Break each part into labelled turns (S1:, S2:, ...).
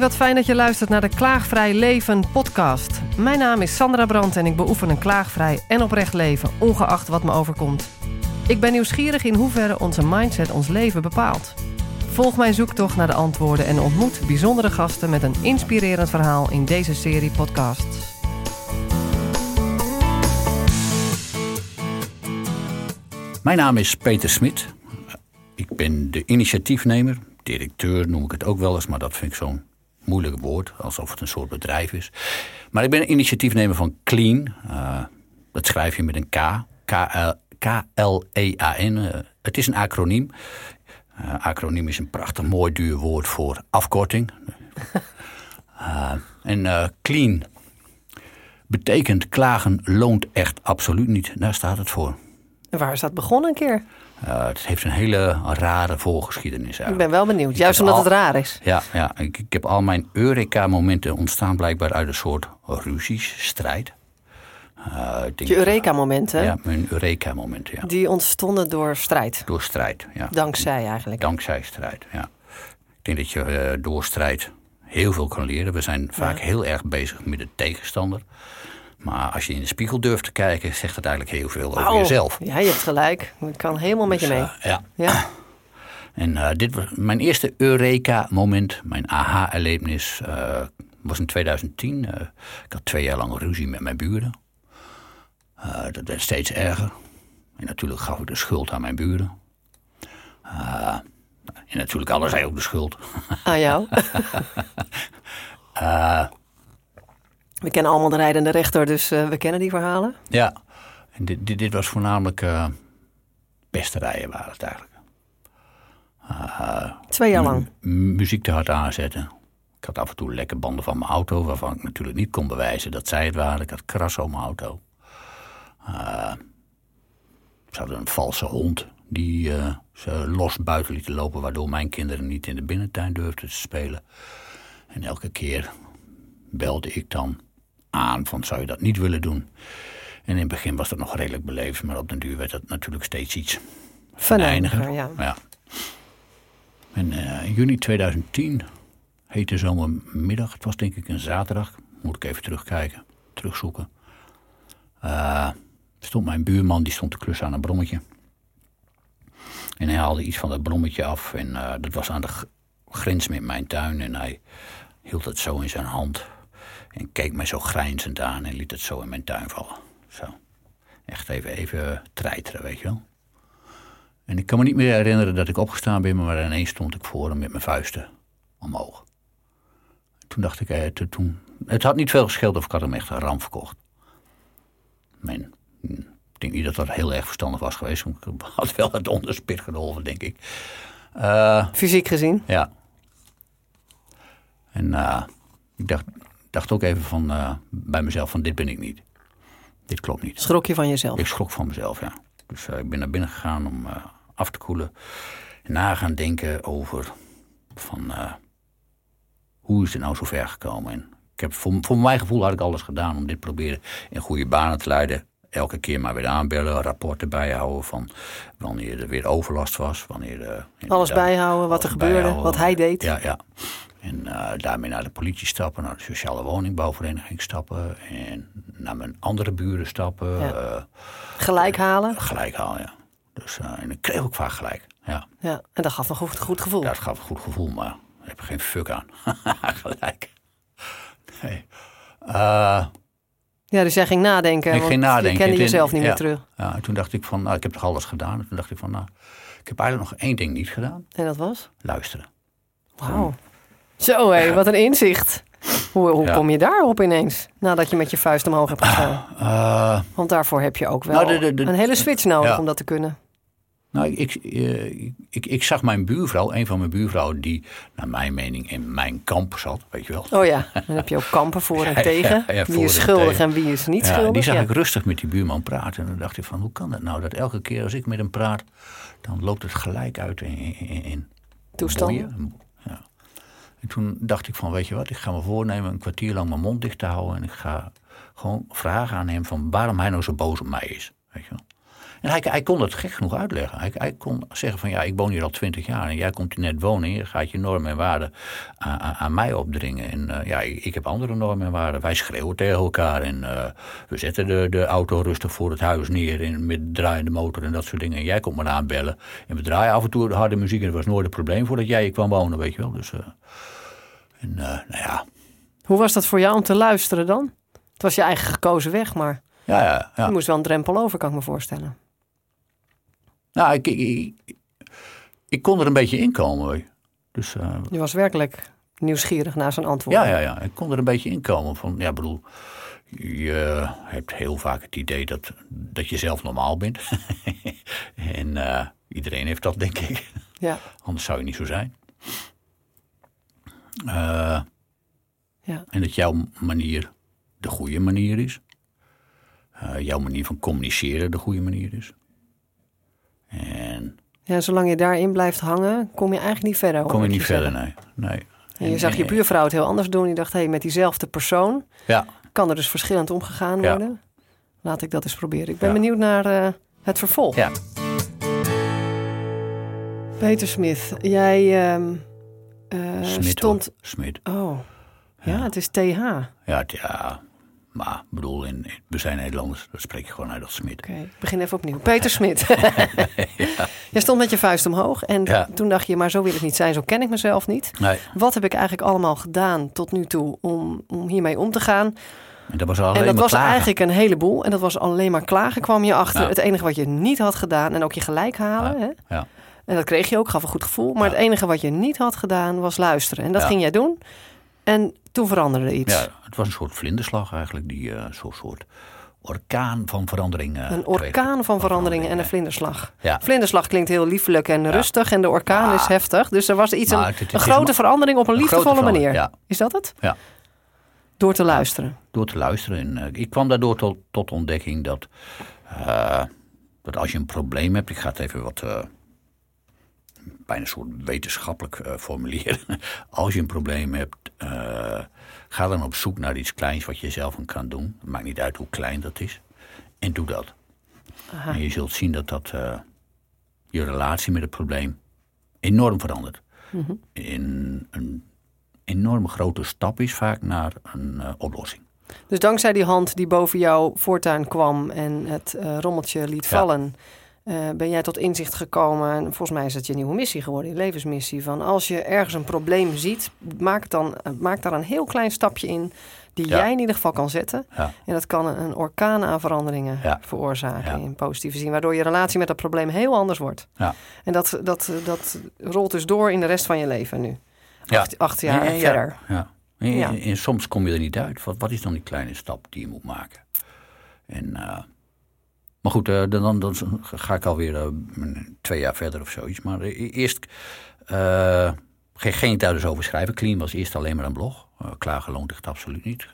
S1: Wat fijn dat je luistert naar de Klaagvrij Leven podcast. Mijn naam is Sandra Brandt en ik beoefen een klaagvrij en oprecht leven, ongeacht wat me overkomt. Ik ben nieuwsgierig in hoeverre onze mindset ons leven bepaalt. Volg mijn zoektocht naar de antwoorden en ontmoet bijzondere gasten met een inspirerend verhaal in deze serie podcasts.
S2: Mijn naam is Peter Smit. Ik ben de initiatiefnemer. Directeur noem ik het ook wel eens, maar dat vind ik zo'n moeilijk woord, alsof het een soort bedrijf is. Maar ik ben initiatiefnemer van Clean. Uh, dat schrijf je met een K. K-L-E-A-N. Uh, het is een acroniem. Uh, acroniem is een prachtig mooi duur woord voor afkorting. en Clean betekent klagen loont echt absoluut niet. Daar staat het voor.
S1: Waar is dat begonnen een keer?
S2: Uh, het heeft een hele rare voorgeschiedenis. Eigenlijk.
S1: Ik ben wel benieuwd, juist omdat het raar is.
S2: Ja, ja ik, ik heb al mijn Eureka-momenten ontstaan blijkbaar uit een soort ruzies, strijd.
S1: Uh, Je Eureka-momenten?
S2: Ja, mijn Eureka-momenten, ja.
S1: Die ontstonden door strijd?
S2: Door strijd, ja.
S1: Dankzij eigenlijk?
S2: Dankzij strijd, ja. Ik denk dat je uh, door strijd heel veel kan leren. We zijn vaak ja. heel erg bezig met de tegenstander. Maar als je in de spiegel durft te kijken, zegt het eigenlijk heel veel over
S1: oh,
S2: jezelf.
S1: Ja, je hebt gelijk. Ik kan helemaal met
S2: dus,
S1: je mee.
S2: Uh, ja.
S1: ja.
S2: En uh, dit was mijn eerste Eureka-moment, mijn aha-erlevenis, uh, was in 2010. ik had twee jaar lang ruzie met mijn buren. dat werd steeds erger. En natuurlijk gaf ik de schuld aan mijn buren. en natuurlijk hadden zij ook de schuld.
S1: Aan jou? We kennen allemaal de rijdende rechter, dus uh, we kennen die verhalen.
S2: Ja, en dit, dit, dit was voornamelijk uh, pesterijen waren het eigenlijk.
S1: Uh, Twee jaar lang?
S2: Muziek te hard aanzetten. Ik had af en toe lekke banden van mijn auto, waarvan ik natuurlijk niet kon bewijzen dat zij het waren. Ik had kras op mijn auto. ze hadden een valse hond die ze los buiten lieten lopen, waardoor mijn kinderen niet in de binnentuin durfden te spelen. En elke keer belde ik dan aan van zou je dat niet willen doen. En in het begin was dat nog redelijk beleefd, maar op den duur werd dat natuurlijk steeds iets
S1: venijniger. Ja.
S2: ja. En uh, in juni 2010 heette zomermiddag, het was denk ik een zaterdag, moet ik even terugkijken, terugzoeken. Uh, stond mijn buurman, die stond te klussen aan een brommetje. En hij haalde iets van dat brommetje af en uh, dat was aan de grens met mijn tuin en hij hield het zo in zijn hand. En keek mij zo grijnzend aan en liet het zo in mijn tuin vallen. Zo. Echt even, even treiteren, weet je wel. En ik kan me niet meer herinneren dat ik opgestaan ben, maar ineens stond ik voor hem met mijn vuisten omhoog. Toen dacht ik, eh, toen, het had niet veel gescheeld of ik had hem echt een ram verkocht. Men, ik denk niet dat dat heel erg verstandig was geweest, want ik had wel het onderspit geholpen, denk ik. Uh,
S1: Fysiek gezien?
S2: Ja. En uh, ik dacht, dacht ook even van, uh, bij mezelf van dit ben ik niet. Dit klopt niet.
S1: Schrok je van jezelf?
S2: Ik schrok van mezelf, ja. Dus uh, ik ben naar binnen gegaan om uh, af te koelen. En na gaan denken over van hoe is het nou zo ver gekomen. En ik heb, voor, voor mijn gevoel had ik alles gedaan om dit proberen in goede banen te leiden. Elke keer maar weer aanbellen, rapporten bijhouden van wanneer er weer overlast was. Wanneer er,
S1: alles bijhouden, wat er gebeurde, wat hij deed.
S2: Ja, ja. En uh, daarmee naar de politie stappen, naar de sociale woningbouwvereniging stappen. En naar mijn andere buren stappen.
S1: Ja. Uh, gelijk halen?
S2: Uh, gelijk halen, ja. Dus, en ik kreeg ook vaak gelijk. Ja.
S1: ja, en dat gaf een goed, goed gevoel.
S2: Dat gaf een goed gevoel, maar daar heb ik geen fuck aan. gelijk. Nee.
S1: ja, dus jij ging nadenken.
S2: Ik ging nadenken.
S1: Je kende jezelf niet
S2: ja,
S1: meer terug.
S2: Ja, en toen dacht ik van, nou, ik heb toch alles gedaan. En toen dacht ik van, nou, ik heb eigenlijk nog één ding niet gedaan.
S1: En dat was?
S2: Luisteren.
S1: Wauw. Zo hé, wat een inzicht. Hoe, hoe ja. kom je daarop ineens? Nadat je met je vuist omhoog hebt gestaan.
S2: Uh,
S1: Want daarvoor heb je ook wel nou, de, de, de, een hele switch nodig ja. om dat te kunnen.
S2: Nou, ik, uh, ik, ik, zag mijn buurvrouw, een van mijn buurvrouwen, die naar mijn mening in mijn kamp zat, weet je wel.
S1: Oh ja, dan heb je ook kampen voor en tegen. Ja, wie is schuldig en wie is niet schuldig.
S2: Die zag ik rustig met die buurman praten. En dan dacht ik van, hoe kan dat nou? Dat elke keer als ik met hem praat, dan loopt het gelijk uit in... in, in
S1: Toestanden?
S2: En toen dacht ik van, weet je wat, ik ga me voornemen een kwartier lang mijn mond dicht te houden. En ik ga gewoon vragen aan hem van waarom hij nou zo boos op mij is. Weet je wel. En hij, hij kon het gek genoeg uitleggen. Hij, hij kon zeggen van ja, ik woon hier al twintig jaar en jij komt hier net wonen. Je gaat je normen en waarden aan, aan, mij opdringen. En uh, ja, ik, heb andere normen en waarden. Wij schreeuwen tegen elkaar en uh, we zetten de, de auto rustig voor het huis neer en met draaiende motor en dat soort dingen. En jij komt me aanbellen en we draaien af en toe de harde muziek en dat was nooit een probleem voordat jij hier kwam wonen, weet je wel. Dus, uh, en nou ja.
S1: Hoe was dat voor jou om te luisteren dan? Het was je eigen gekozen weg, maar
S2: ja, ja, ja.
S1: je moest wel een drempel over, kan ik me voorstellen.
S2: Nou, ik, ik, ik, kon er een beetje in komen. Dus, uh,
S1: je was werkelijk nieuwsgierig naar zijn antwoord.
S2: Ja, ja, ja, ik kon er een beetje in komen. Van, ja, bedoel, je hebt heel vaak het idee dat, dat je zelf normaal bent. en uh, iedereen heeft dat, denk ik.
S1: Ja.
S2: Anders zou je niet zo zijn. Uh,
S1: ja.
S2: En dat jouw manier de goede manier is. Uh, jouw manier van communiceren de goede manier is. En
S1: ja, zolang je daarin blijft hangen, kom je eigenlijk niet verder.
S2: Kom je niet verder, nee. nee.
S1: En je zag je buurvrouw het heel anders doen. Je dacht, hé, hey, met diezelfde persoon
S2: ja.
S1: kan er dus verschillend omgegaan worden. Laat ik dat eens proberen. Ik ben ja. benieuwd naar uh, het vervolg.
S2: Ja.
S1: Peter Smith, jij uh, uh,
S2: Smit,
S1: stond...
S2: Smit.
S1: Oh, ja, het is TH.
S2: Ja, ja. Maar ik bedoel, in, we zijn Nederlanders, dan spreek je gewoon uit als Smit.
S1: Oké, okay, ik begin even opnieuw. Peter Smit. ja. Je stond met je vuist omhoog en
S2: ja.
S1: toen dacht je, maar zo wil het niet zijn, zo ken ik mezelf niet.
S2: Nee.
S1: Wat heb ik eigenlijk allemaal gedaan tot nu toe om, om hiermee om te gaan?
S2: En dat was,
S1: en dat was eigenlijk een heleboel. En dat was alleen maar klagen, kwam je achter.
S2: Ja.
S1: Het enige wat je niet had gedaan en ook je gelijk halen. Hè?
S2: Ja.
S1: En dat kreeg je ook, gaf een goed gevoel. Maar
S2: Ja.
S1: het enige wat je niet had gedaan was luisteren. En dat
S2: Ja.
S1: ging jij doen. En toen veranderde iets.
S2: ja, het was een soort vlinderslag eigenlijk, die eh, zo'n soort orkaan van verandering. eh,
S1: Een orkaan van veranderingen en een vlinderslag.
S2: Ja.
S1: Vlinderslag klinkt heel liefelijk en rustig. En de orkaan
S2: Ja.
S1: is heftig. Dus er was iets, een,
S2: het- het
S1: een
S2: is
S1: grote
S2: een-
S1: verandering op een
S2: een
S1: liefdevolle manier. Is dat het?
S2: Ja.
S1: Door te luisteren.
S2: door te luisteren. En, eh, ik kwam daardoor tot, tot ontdekking dat, dat als je een probleem hebt, ik ga het even wat bijna een soort wetenschappelijk eh, formuleren. als je een probleem hebt, eh, ga dan op zoek naar iets kleins wat je zelf aan kan doen. Het maakt niet uit hoe klein dat is. En doe dat.
S1: Aha.
S2: En je zult zien dat dat eh, je relatie met het probleem enorm verandert.
S1: Mhm.
S2: In een enorme grote stap is vaak naar een oplossing.
S1: Dus dankzij die hand die boven jouw voortuin kwam en het rommeltje liet
S2: Ja.
S1: vallen, eh, ben jij tot inzicht gekomen. En volgens mij is het je nieuwe missie geworden, je levensmissie. Van als je ergens een probleem ziet, maak, het dan, eh, maak daar een heel klein stapje in die
S2: Ja.
S1: jij in ieder geval kan zetten.
S2: Ja.
S1: En dat kan een, orkaan aan veranderingen
S2: Ja.
S1: veroorzaken in positieve zin. Waardoor je relatie met dat probleem heel anders wordt.
S2: Ja.
S1: En dat, dat, dat rolt dus door in de rest van je leven nu.
S2: Ja.
S1: Acht, acht jaar
S2: Ja, ja,
S1: verder.
S2: Ja. En, en soms kom je er niet uit. Wat, wat is dan die kleine stap die je moet maken? En, eh, maar goed, eh, dan, dan ga ik alweer uh, twee jaar verder of zoiets. Maar e- eerst uh, geen, geen dus over schrijven. Clean was eerst alleen maar een blog. Uh, klagen loont echt absoluut niet.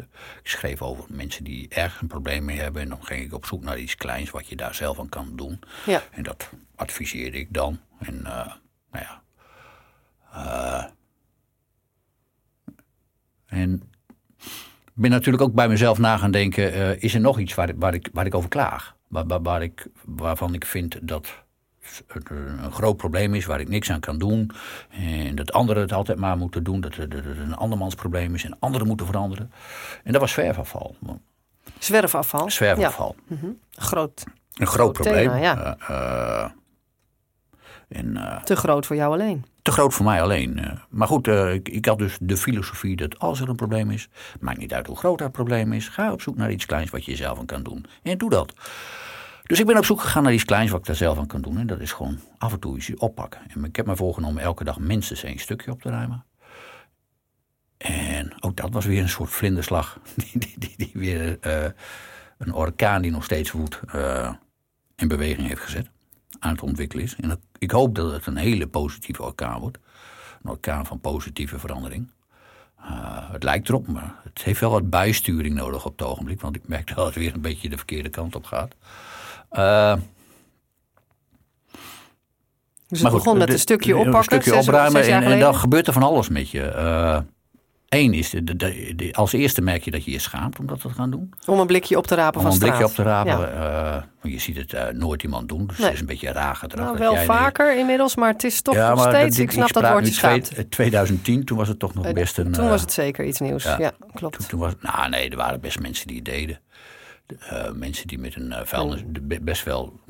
S2: Ik schreef over mensen die ergens een probleem mee hebben. En dan ging ik op zoek naar iets kleins wat je daar zelf aan kan doen.
S1: Ja.
S2: En dat adviseerde ik dan. En uh, nou ja. Uh, en ik ben natuurlijk ook bij mezelf na gaan denken: uh, is er nog iets waar, waar, ik, waar ik over klaag? Waar, ik, waarvan ik vind dat het een groot probleem is, waar ik niks aan kan doen. En dat anderen het altijd maar moeten doen. Dat het een andermans probleem is en anderen moeten veranderen. En dat was zwerfafval.
S1: Zwerfafval?
S2: Zwerfafval.
S1: Ja. Mm -hmm. Groot.
S2: Een groot, groot probleem.
S1: Thema, ja.
S2: uh, en,
S1: te groot voor jou alleen.
S2: Te groot voor mij alleen. Maar goed, ik, ik, had dus de filosofie dat als er een probleem is, maakt niet uit hoe groot dat probleem is, ga op zoek naar iets kleins wat je zelf aan kan doen. En doe dat. Dus ik ben op zoek gegaan naar iets kleins wat ik daar zelf aan kan doen. En dat is gewoon af en toe iets oppakken. En ik heb me voorgenomen elke dag minstens één stukje op te ruimen. En ook dat was weer een soort vlinderslag. Die, die, die, die weer uh, een orkaan die nog steeds woedt uh, in beweging heeft gezet. Aan het ontwikkelen is. En ik hoop dat het een hele positieve orkaan wordt. Een orkaan van positieve verandering. Uh, het lijkt erop, maar het heeft wel wat bijsturing nodig op het ogenblik. Want ik merk dat het weer een beetje de verkeerde kant op gaat. Uh,
S1: dus het begon met een stukje oppakken.
S2: Een stukje opruimen en, en dan gebeurt er van alles met je. Eén is, de, de, de- als eerste merk je dat je je schaamt om dat te gaan doen.
S1: Om een blikje op te rapen
S2: Om
S1: van
S2: een
S1: straat.
S2: blikje op te rapen.
S1: Ja.
S2: eh, je ziet het eh, nooit iemand doen, dus
S1: Nee.
S2: het is een beetje raar gedrag.
S1: Nou,
S2: dat
S1: wel
S2: jij-
S1: vaker inmiddels, maar het is toch
S2: Ja,
S1: nog steeds.
S2: dit-
S1: ik snap dat
S2: praat
S1: woordje schaamt.
S2: eh, 2010, toen was het toch nog
S1: Eh,
S2: best een...
S1: Toen
S2: eh,
S1: was het zeker iets nieuws. Ja,
S2: ja.
S1: klopt.
S2: Toen, toen was, nou nee, er waren best mensen die het deden. Eh, mensen die met een eh, vuilnis, best wel...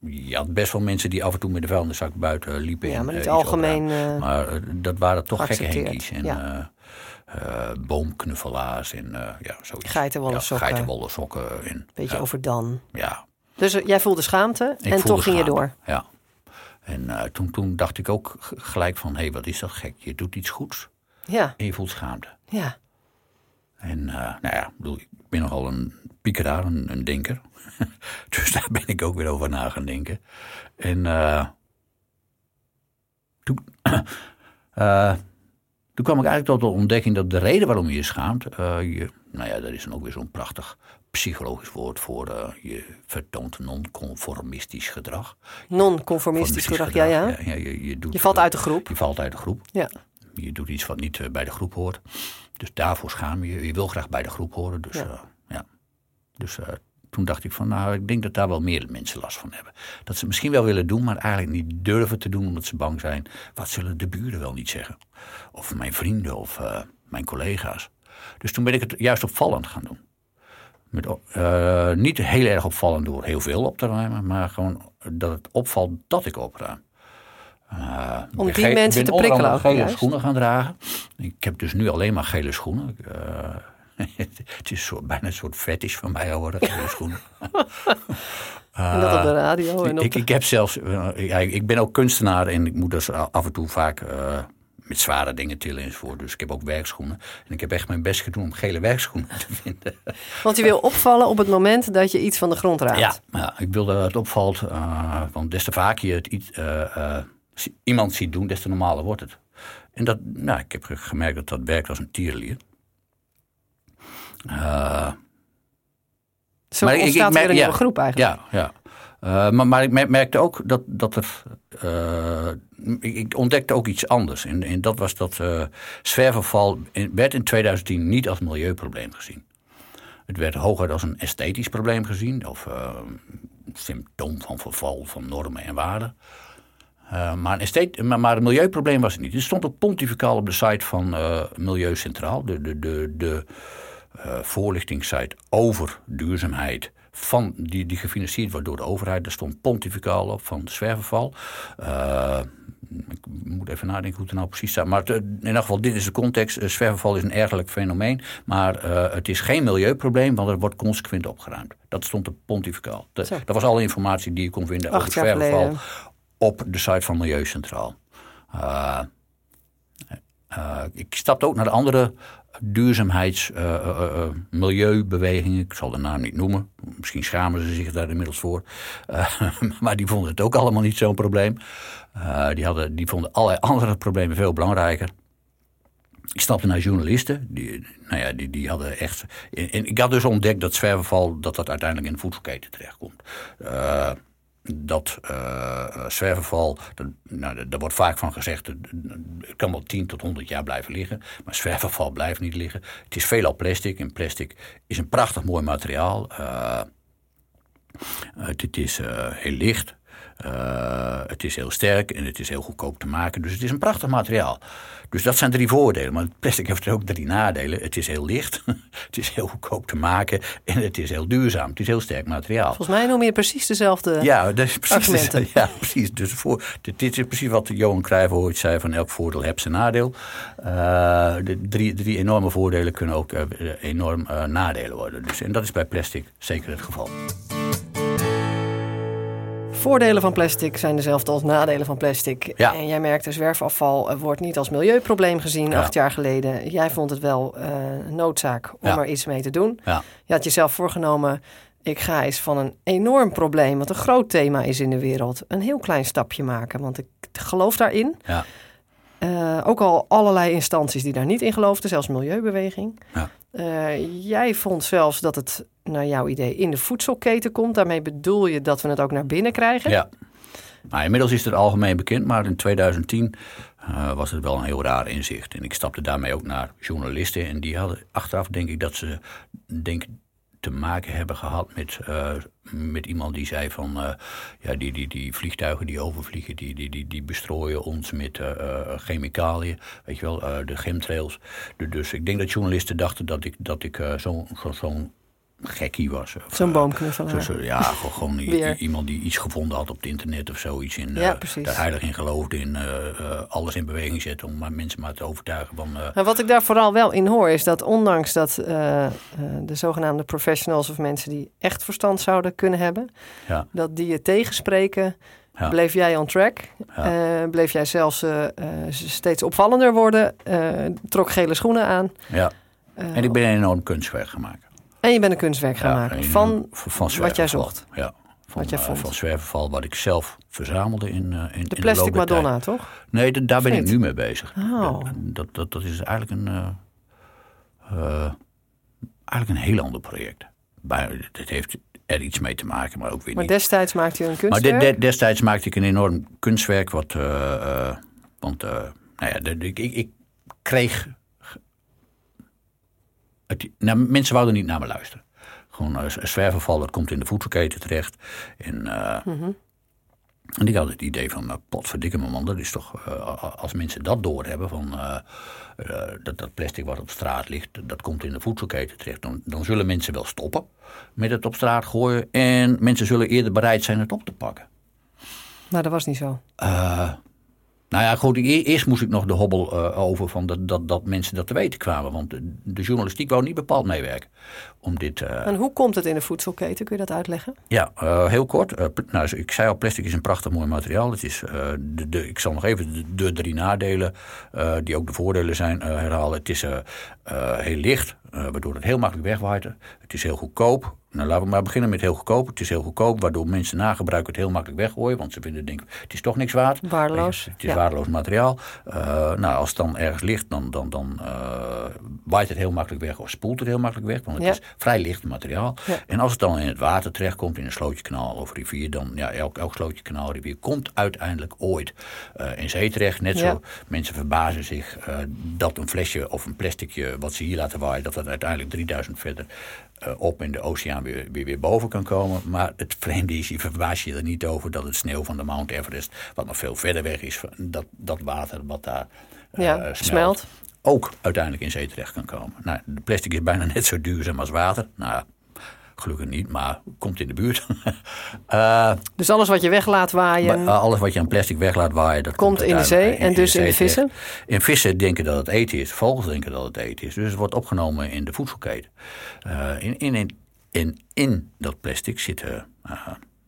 S2: Je had best wel mensen die af en toe met de vuilniszak buiten liepen.
S1: Ja, maar niet
S2: eh,
S1: algemeen.
S2: Maar dat waren toch gekke henkies. En
S1: ja.
S2: boomknuffelaars en eh, ja, zoiets.
S1: Geitenwolle
S2: ja,
S1: sokken.
S2: Geitenwolle sokken. En,
S1: beetje
S2: ja,
S1: overdan.
S2: ja,
S1: Dus jij voelde schaamte
S2: ik
S1: en
S2: voelde
S1: toch ging je door.
S2: Ja. En toen, toen dacht ik ook gelijk van, hé, hey, wat is dat gek? Je doet iets goeds
S1: Ja,
S2: en je voelt schaamte.
S1: ja.
S2: En nou ja, ik ben nogal een piekeraar, een, een denker. dus daar ben ik ook weer over na gaan denken. En eh, toen, eh, toen kwam ik eigenlijk tot de ontdekking dat de reden waarom je je schaamt... eh, je, nou ja, dat is dan ook weer zo'n prachtig psychologisch woord voor... je vertoont non-conformistisch gedrag.
S1: Non-conformistisch gedrag, ja, ja.
S2: ja, je, je, doet,
S1: Je valt uit de groep.
S2: Je valt uit de groep.
S1: Ja.
S2: Je doet iets wat niet bij de groep hoort. Dus daarvoor schaam je je. Je wil graag bij de groep horen. Dus,
S1: Ja.
S2: Dus eh, toen dacht ik van, nou, ik denk dat daar wel meer mensen last van hebben. Dat ze misschien wel willen doen, maar eigenlijk niet durven te doen omdat ze bang zijn. Wat zullen de buren wel niet zeggen? Of mijn vrienden of eh, mijn collega's. Dus toen ben ik het juist opvallend gaan doen. Met, eh, niet heel erg opvallend door heel veel op te ruimen, maar gewoon dat het opvalt dat ik opruim. Ik
S1: Om
S2: ben
S1: die mensen
S2: ben
S1: te prikkelen
S2: andere
S1: ook,
S2: gele
S1: juist.
S2: schoenen gaan dragen. Ik heb dus nu alleen maar gele schoenen. het is soort, bijna een soort fetish van mij geworden, gele schoenen.
S1: En dat op de radio. En op
S2: Ik,
S1: de-
S2: ik heb zelfs, eh, ja, ik ben ook kunstenaar en ik moet dus af en toe vaak eh, met zware dingen tillen enzovoort. Dus ik heb ook werkschoenen. En ik heb echt mijn best gedaan om gele werkschoenen te vinden.
S1: Want je wil opvallen op het moment dat je iets van de grond raakt.
S2: Ja, ja ik wil dat het opvalt. eh, want des te vaker je het iets, iemand ziet doen, des te normaler wordt het. En dat, nou, ik heb ge- gemerkt dat dat werkt als een tierenlier. Eh,
S1: Zo
S2: Maar ik- ik merk-
S1: een
S2: ja.
S1: groep eigenlijk.
S2: Ja, ja. Eh, maar, maar ik mer- merkte ook dat, dat er. eh, ik, ik ontdekte ook iets anders. En, en dat was dat eh zwerverval in- werd in 2010 niet als milieuprobleem gezien. Het werd hooguit als een esthetisch probleem gezien. Of een symptoom van verval van normen en waarden. Maar, een esthete- maar, maar een milieuprobleem was het niet. Het stond ook pontificaal op de site van Milieu Centraal. De, de, de, de eh, voorlichtingssite over duurzaamheid. Van, die, die gefinancierd wordt door de overheid. Daar stond pontificaal op van de zwerverval. Eh, ik moet even nadenken hoe het er nou precies staat. Maar het, eh, in ieder geval, dit is de context. Zwerverval is een ergelijk fenomeen. Maar het is geen milieuprobleem, want er wordt consequent opgeruimd. Dat stond op pontificaal. Dat, was alle informatie die je kon vinden
S1: Acht
S2: over zwerverval
S1: geleden.
S2: op de site van Milieu Centraal. Eh, eh, ik stapte ook naar de andere duurzaamheids, eh, eh, eh, milieubewegingen. Ik zal de naam niet noemen. Misschien schamen ze zich daar inmiddels voor. Maar die vonden het ook allemaal niet zo'n probleem. Die, hadden, die vonden allerlei andere problemen veel belangrijker. Ik stapte naar journalisten. Die, nou ja, die, die hadden echt. En, ik had dus ontdekt dat zwerverval dat dat uiteindelijk in de voedselketen terechtkomt. Eh, dat eh zwerverval, dat, nou, daar wordt vaak van gezegd, het kan wel 10 tot 100 jaar blijven liggen, maar zwerverval blijft niet liggen. Het is veelal plastic en plastic is een prachtig mooi materiaal. Eh, het, is eh, heel licht, eh, het is heel sterk en het is heel goedkoop te maken. Dus het is een prachtig materiaal. Dus dat zijn drie voordelen. Maar plastic heeft er ook drie nadelen. Het is heel licht, het is heel goedkoop te maken en het is heel duurzaam. Het is heel sterk materiaal.
S1: Volgens mij noem je precies dezelfde.
S2: Ja, dat is precies,
S1: Argumenten.
S2: ja, precies. Dus voor, dit, dit is precies wat Johan Cruijff ooit zei: van elk voordeel heeft zijn nadeel. Eh, de drie, drie enorme voordelen kunnen ook eh, enorm nadelen worden. Dus, en dat is bij plastic zeker het geval.
S1: Voordelen van plastic zijn dezelfde als nadelen van plastic.
S2: Ja.
S1: En jij merkte, zwerfafval eh, wordt niet als milieuprobleem gezien
S2: Ja.
S1: acht jaar geleden. Jij vond het wel eh, noodzaak om
S2: Ja.
S1: er iets mee te doen.
S2: Ja,
S1: Je had jezelf voorgenomen, ik ga eens van een enorm probleem, wat een groot thema is in de wereld, een heel klein stapje maken. Want ik geloof daarin.
S2: ja,
S1: Eh, ook al allerlei instanties die daar niet in geloofden, zelfs Milieubeweging. Eh, jij vond zelfs dat het, naar jouw idee, in de voedselketen komt. Daarmee bedoel je dat we het ook naar binnen krijgen.
S2: ja. Nou, inmiddels is het algemeen bekend, maar in 2010 uh, was het wel een heel raar inzicht. En ik stapte daarmee ook naar journalisten. En die hadden achteraf, denk ik, dat ze denk, te maken hebben gehad met, uh, met iemand die zei van... Uh, ja, die, die, die vliegtuigen die overvliegen, die, die, die, die bestrooien ons met chemicaliën. Weet je wel, de chemtrails. Dus ik denk dat journalisten dachten dat ik, dat ik zo'n zo, zo gekkie was.
S1: Zo'n boomknuffelaar. Zo,
S2: ja, gewoon iemand die iets gevonden had op het internet of zoiets. In, ja, uh, daar heilig in geloofde, in uh, uh, alles in beweging zetten om maar mensen maar te overtuigen van...
S1: Maar wat ik daar vooral wel in hoor is dat ondanks dat de zogenaamde professionals of mensen die echt verstand zouden kunnen hebben, ja. dat die je tegenspreken... Ja. Bleef jij on track? Ja. bleef jij zelfs steeds opvallender worden? trok gele schoenen aan?
S2: Ja. en ik ben een enorm kunstwerk gemaakt.
S1: En je bent een kunstwerk gaan maken van, van wat jij zocht.
S2: Ja, van, wat jij vond. van zwerverval, wat ik zelf verzamelde in, uh, in
S1: de plastic
S2: in
S1: Madonna, toch?
S2: Nee, daar ben ik nu mee bezig. Oh. Dat, dat, dat is eigenlijk een, uh, uh, eigenlijk een heel ander project. Het heeft er iets mee te maken, maar ook weer
S1: maar
S2: niet.
S1: Maar destijds maakte je een kunstwerk?
S2: Maar de, de, destijds maakte ik een enorm kunstwerk. Wat, want nou ja, ik, ik kreeg nou, mensen wouden niet naar me luisteren. Gewoon een zwerverval, dat komt in de voedselketen terecht. En, uh, en ik had het idee van, uh, potverdikke man, dat is toch... Uh, als mensen dat doorhebben, van, dat, dat plastic wat op straat ligt... dat komt in de voedselketen terecht... Dan, dan zullen mensen wel stoppen met het op straat gooien... en mensen zullen eerder bereid zijn het op te pakken.
S1: Maar dat was niet zo.
S2: Nou ja, goed, e-, eerst moest ik nog de hobbel uh, over van dat, dat, dat mensen dat te weten kwamen. Want de, de journalistiek wou niet bepaald meewerken. Om dit, uh...
S1: En hoe komt het in de voedselketen? Kun je dat uitleggen?
S2: Ja, uh, heel kort. nou, ik zei al, plastic is een prachtig mooi materiaal. Het is, de, de, ik zal nog even de, de drie nadelen, die ook de voordelen zijn, herhalen. Het is heel licht, waardoor het heel makkelijk wegwaait. Het is heel goedkoop. Nou, laten we maar beginnen met heel goedkoop. Het is heel goedkoop, waardoor mensen na gebruik het heel makkelijk weggooien. Want ze vinden, denk het is toch niks waard.
S1: Waardeloos.
S2: Het is waardeloos materiaal. Uh, nou, als het dan ergens ligt, dan, dan, dan uh, waait het heel makkelijk weg of spoelt het heel makkelijk weg. Want het is vrij licht materiaal. En als het dan in het water terechtkomt, in een slootjekanaal of rivier, dan, ja, elk, elk slootjekanaal, rivier, komt uiteindelijk ooit uh, in zee terecht. Net zo, mensen verbazen zich dat een flesje of een plasticje wat ze hier laten waaien, dat dat uiteindelijk 3000 verder op in de oceaan weer, weer, weer boven kan komen. Maar het vreemde is, je verbaas je er niet over dat het sneeuw van de Mount Everest, wat nog veel verder weg is, dat, dat water wat daar uh, ja, smelt, ook uiteindelijk in zee terecht kan komen. Nou, de plastic is bijna net zo duurzaam als water. Nou, Gelukkig niet, maar komt in de buurt.
S1: uh, dus alles wat je weglaat waaien.
S2: Uh, alles wat je aan plastic weglaat waaien. Dat
S1: komt, in de zee en dus in de, vissen?
S2: In vissen denken dat het eten is. Vogels denken dat het eten is. Dus het wordt opgenomen in de voedselketen. Uh, in, in, in, in, dat plastic zitten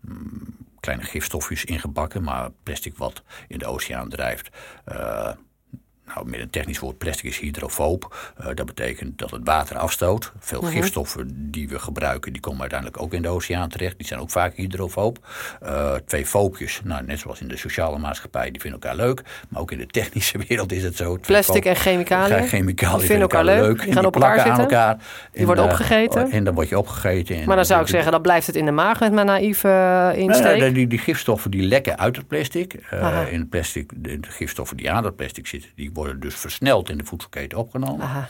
S2: mm, kleine gifstofjes ingebakken. Maar plastic wat in de oceaan drijft nou, met een technisch woord, plastic is hydrofoob. Uh, dat betekent dat het water afstoot. Veel mhm. gifstoffen die we gebruiken, die komen uiteindelijk ook in de oceaan terecht. Die zijn ook vaak hydrofoob. Uh, twee foopjes, nou, net zoals in de sociale maatschappij, die vinden elkaar leuk. Maar ook in de technische wereld is het zo.
S1: Plastic en chemicaliën?
S2: Chemicaliën vinden elkaar, leuk.
S1: Die gaan op elkaar zitten? Aan elkaar. Die worden
S2: uh,
S1: opgegeten?
S2: En dan word je opgegeten.
S1: Maar dan zou ik zeggen, dan blijft het in de maag met mijn naïeve insteek?
S2: Nee, die, die, gifstoffen die lekken uit het plastic. in het plastic, de, de gifstoffen die aan het plastic zitten, die worden dus versneld in de voedselketen opgenomen. Aha.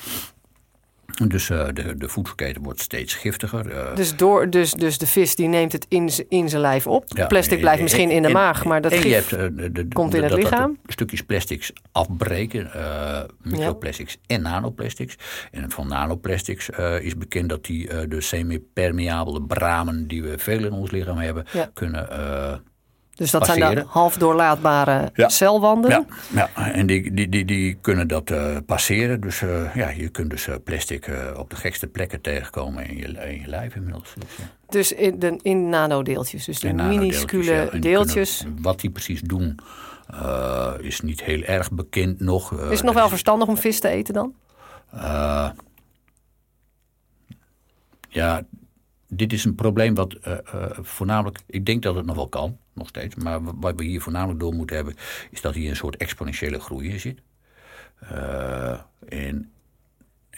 S2: Dus uh, de, de voedselketen wordt steeds giftiger.
S1: Uh, dus, door, dus, dus de vis die neemt het in, in zijn lijf op. Ja, plastic blijft misschien in de maag, maar dat gif hebt, uh, de, komt in het lichaam.
S2: stukjes plastics afbreken, microplastics ja. en nanoplastics. En van nanoplastics is bekend dat die de semi-permeabele bramen die we veel in ons lichaam hebben, ja. kunnen
S1: dus dat zijn de half doorlaatbare celwanden?
S2: Ja, ja. en die, die, die, die kunnen dat uh, passeren. Dus uh, ja, je kunt dus uh, plastic op de gekste plekken tegenkomen in je, in je lijf inmiddels. Dus,
S1: dus in, de, in nanodeeltjes, dus die minuscule deeltjes.
S2: wat die precies doen is niet heel erg bekend nog.
S1: is het nog wel verstandig om vis te eten dan?
S2: ja, dit is een probleem wat voornamelijk, ik denk dat het nog wel kan nog steeds. Maar wat we hier voornamelijk door moeten hebben, is dat hier een soort exponentiële groei in zit. Uh, en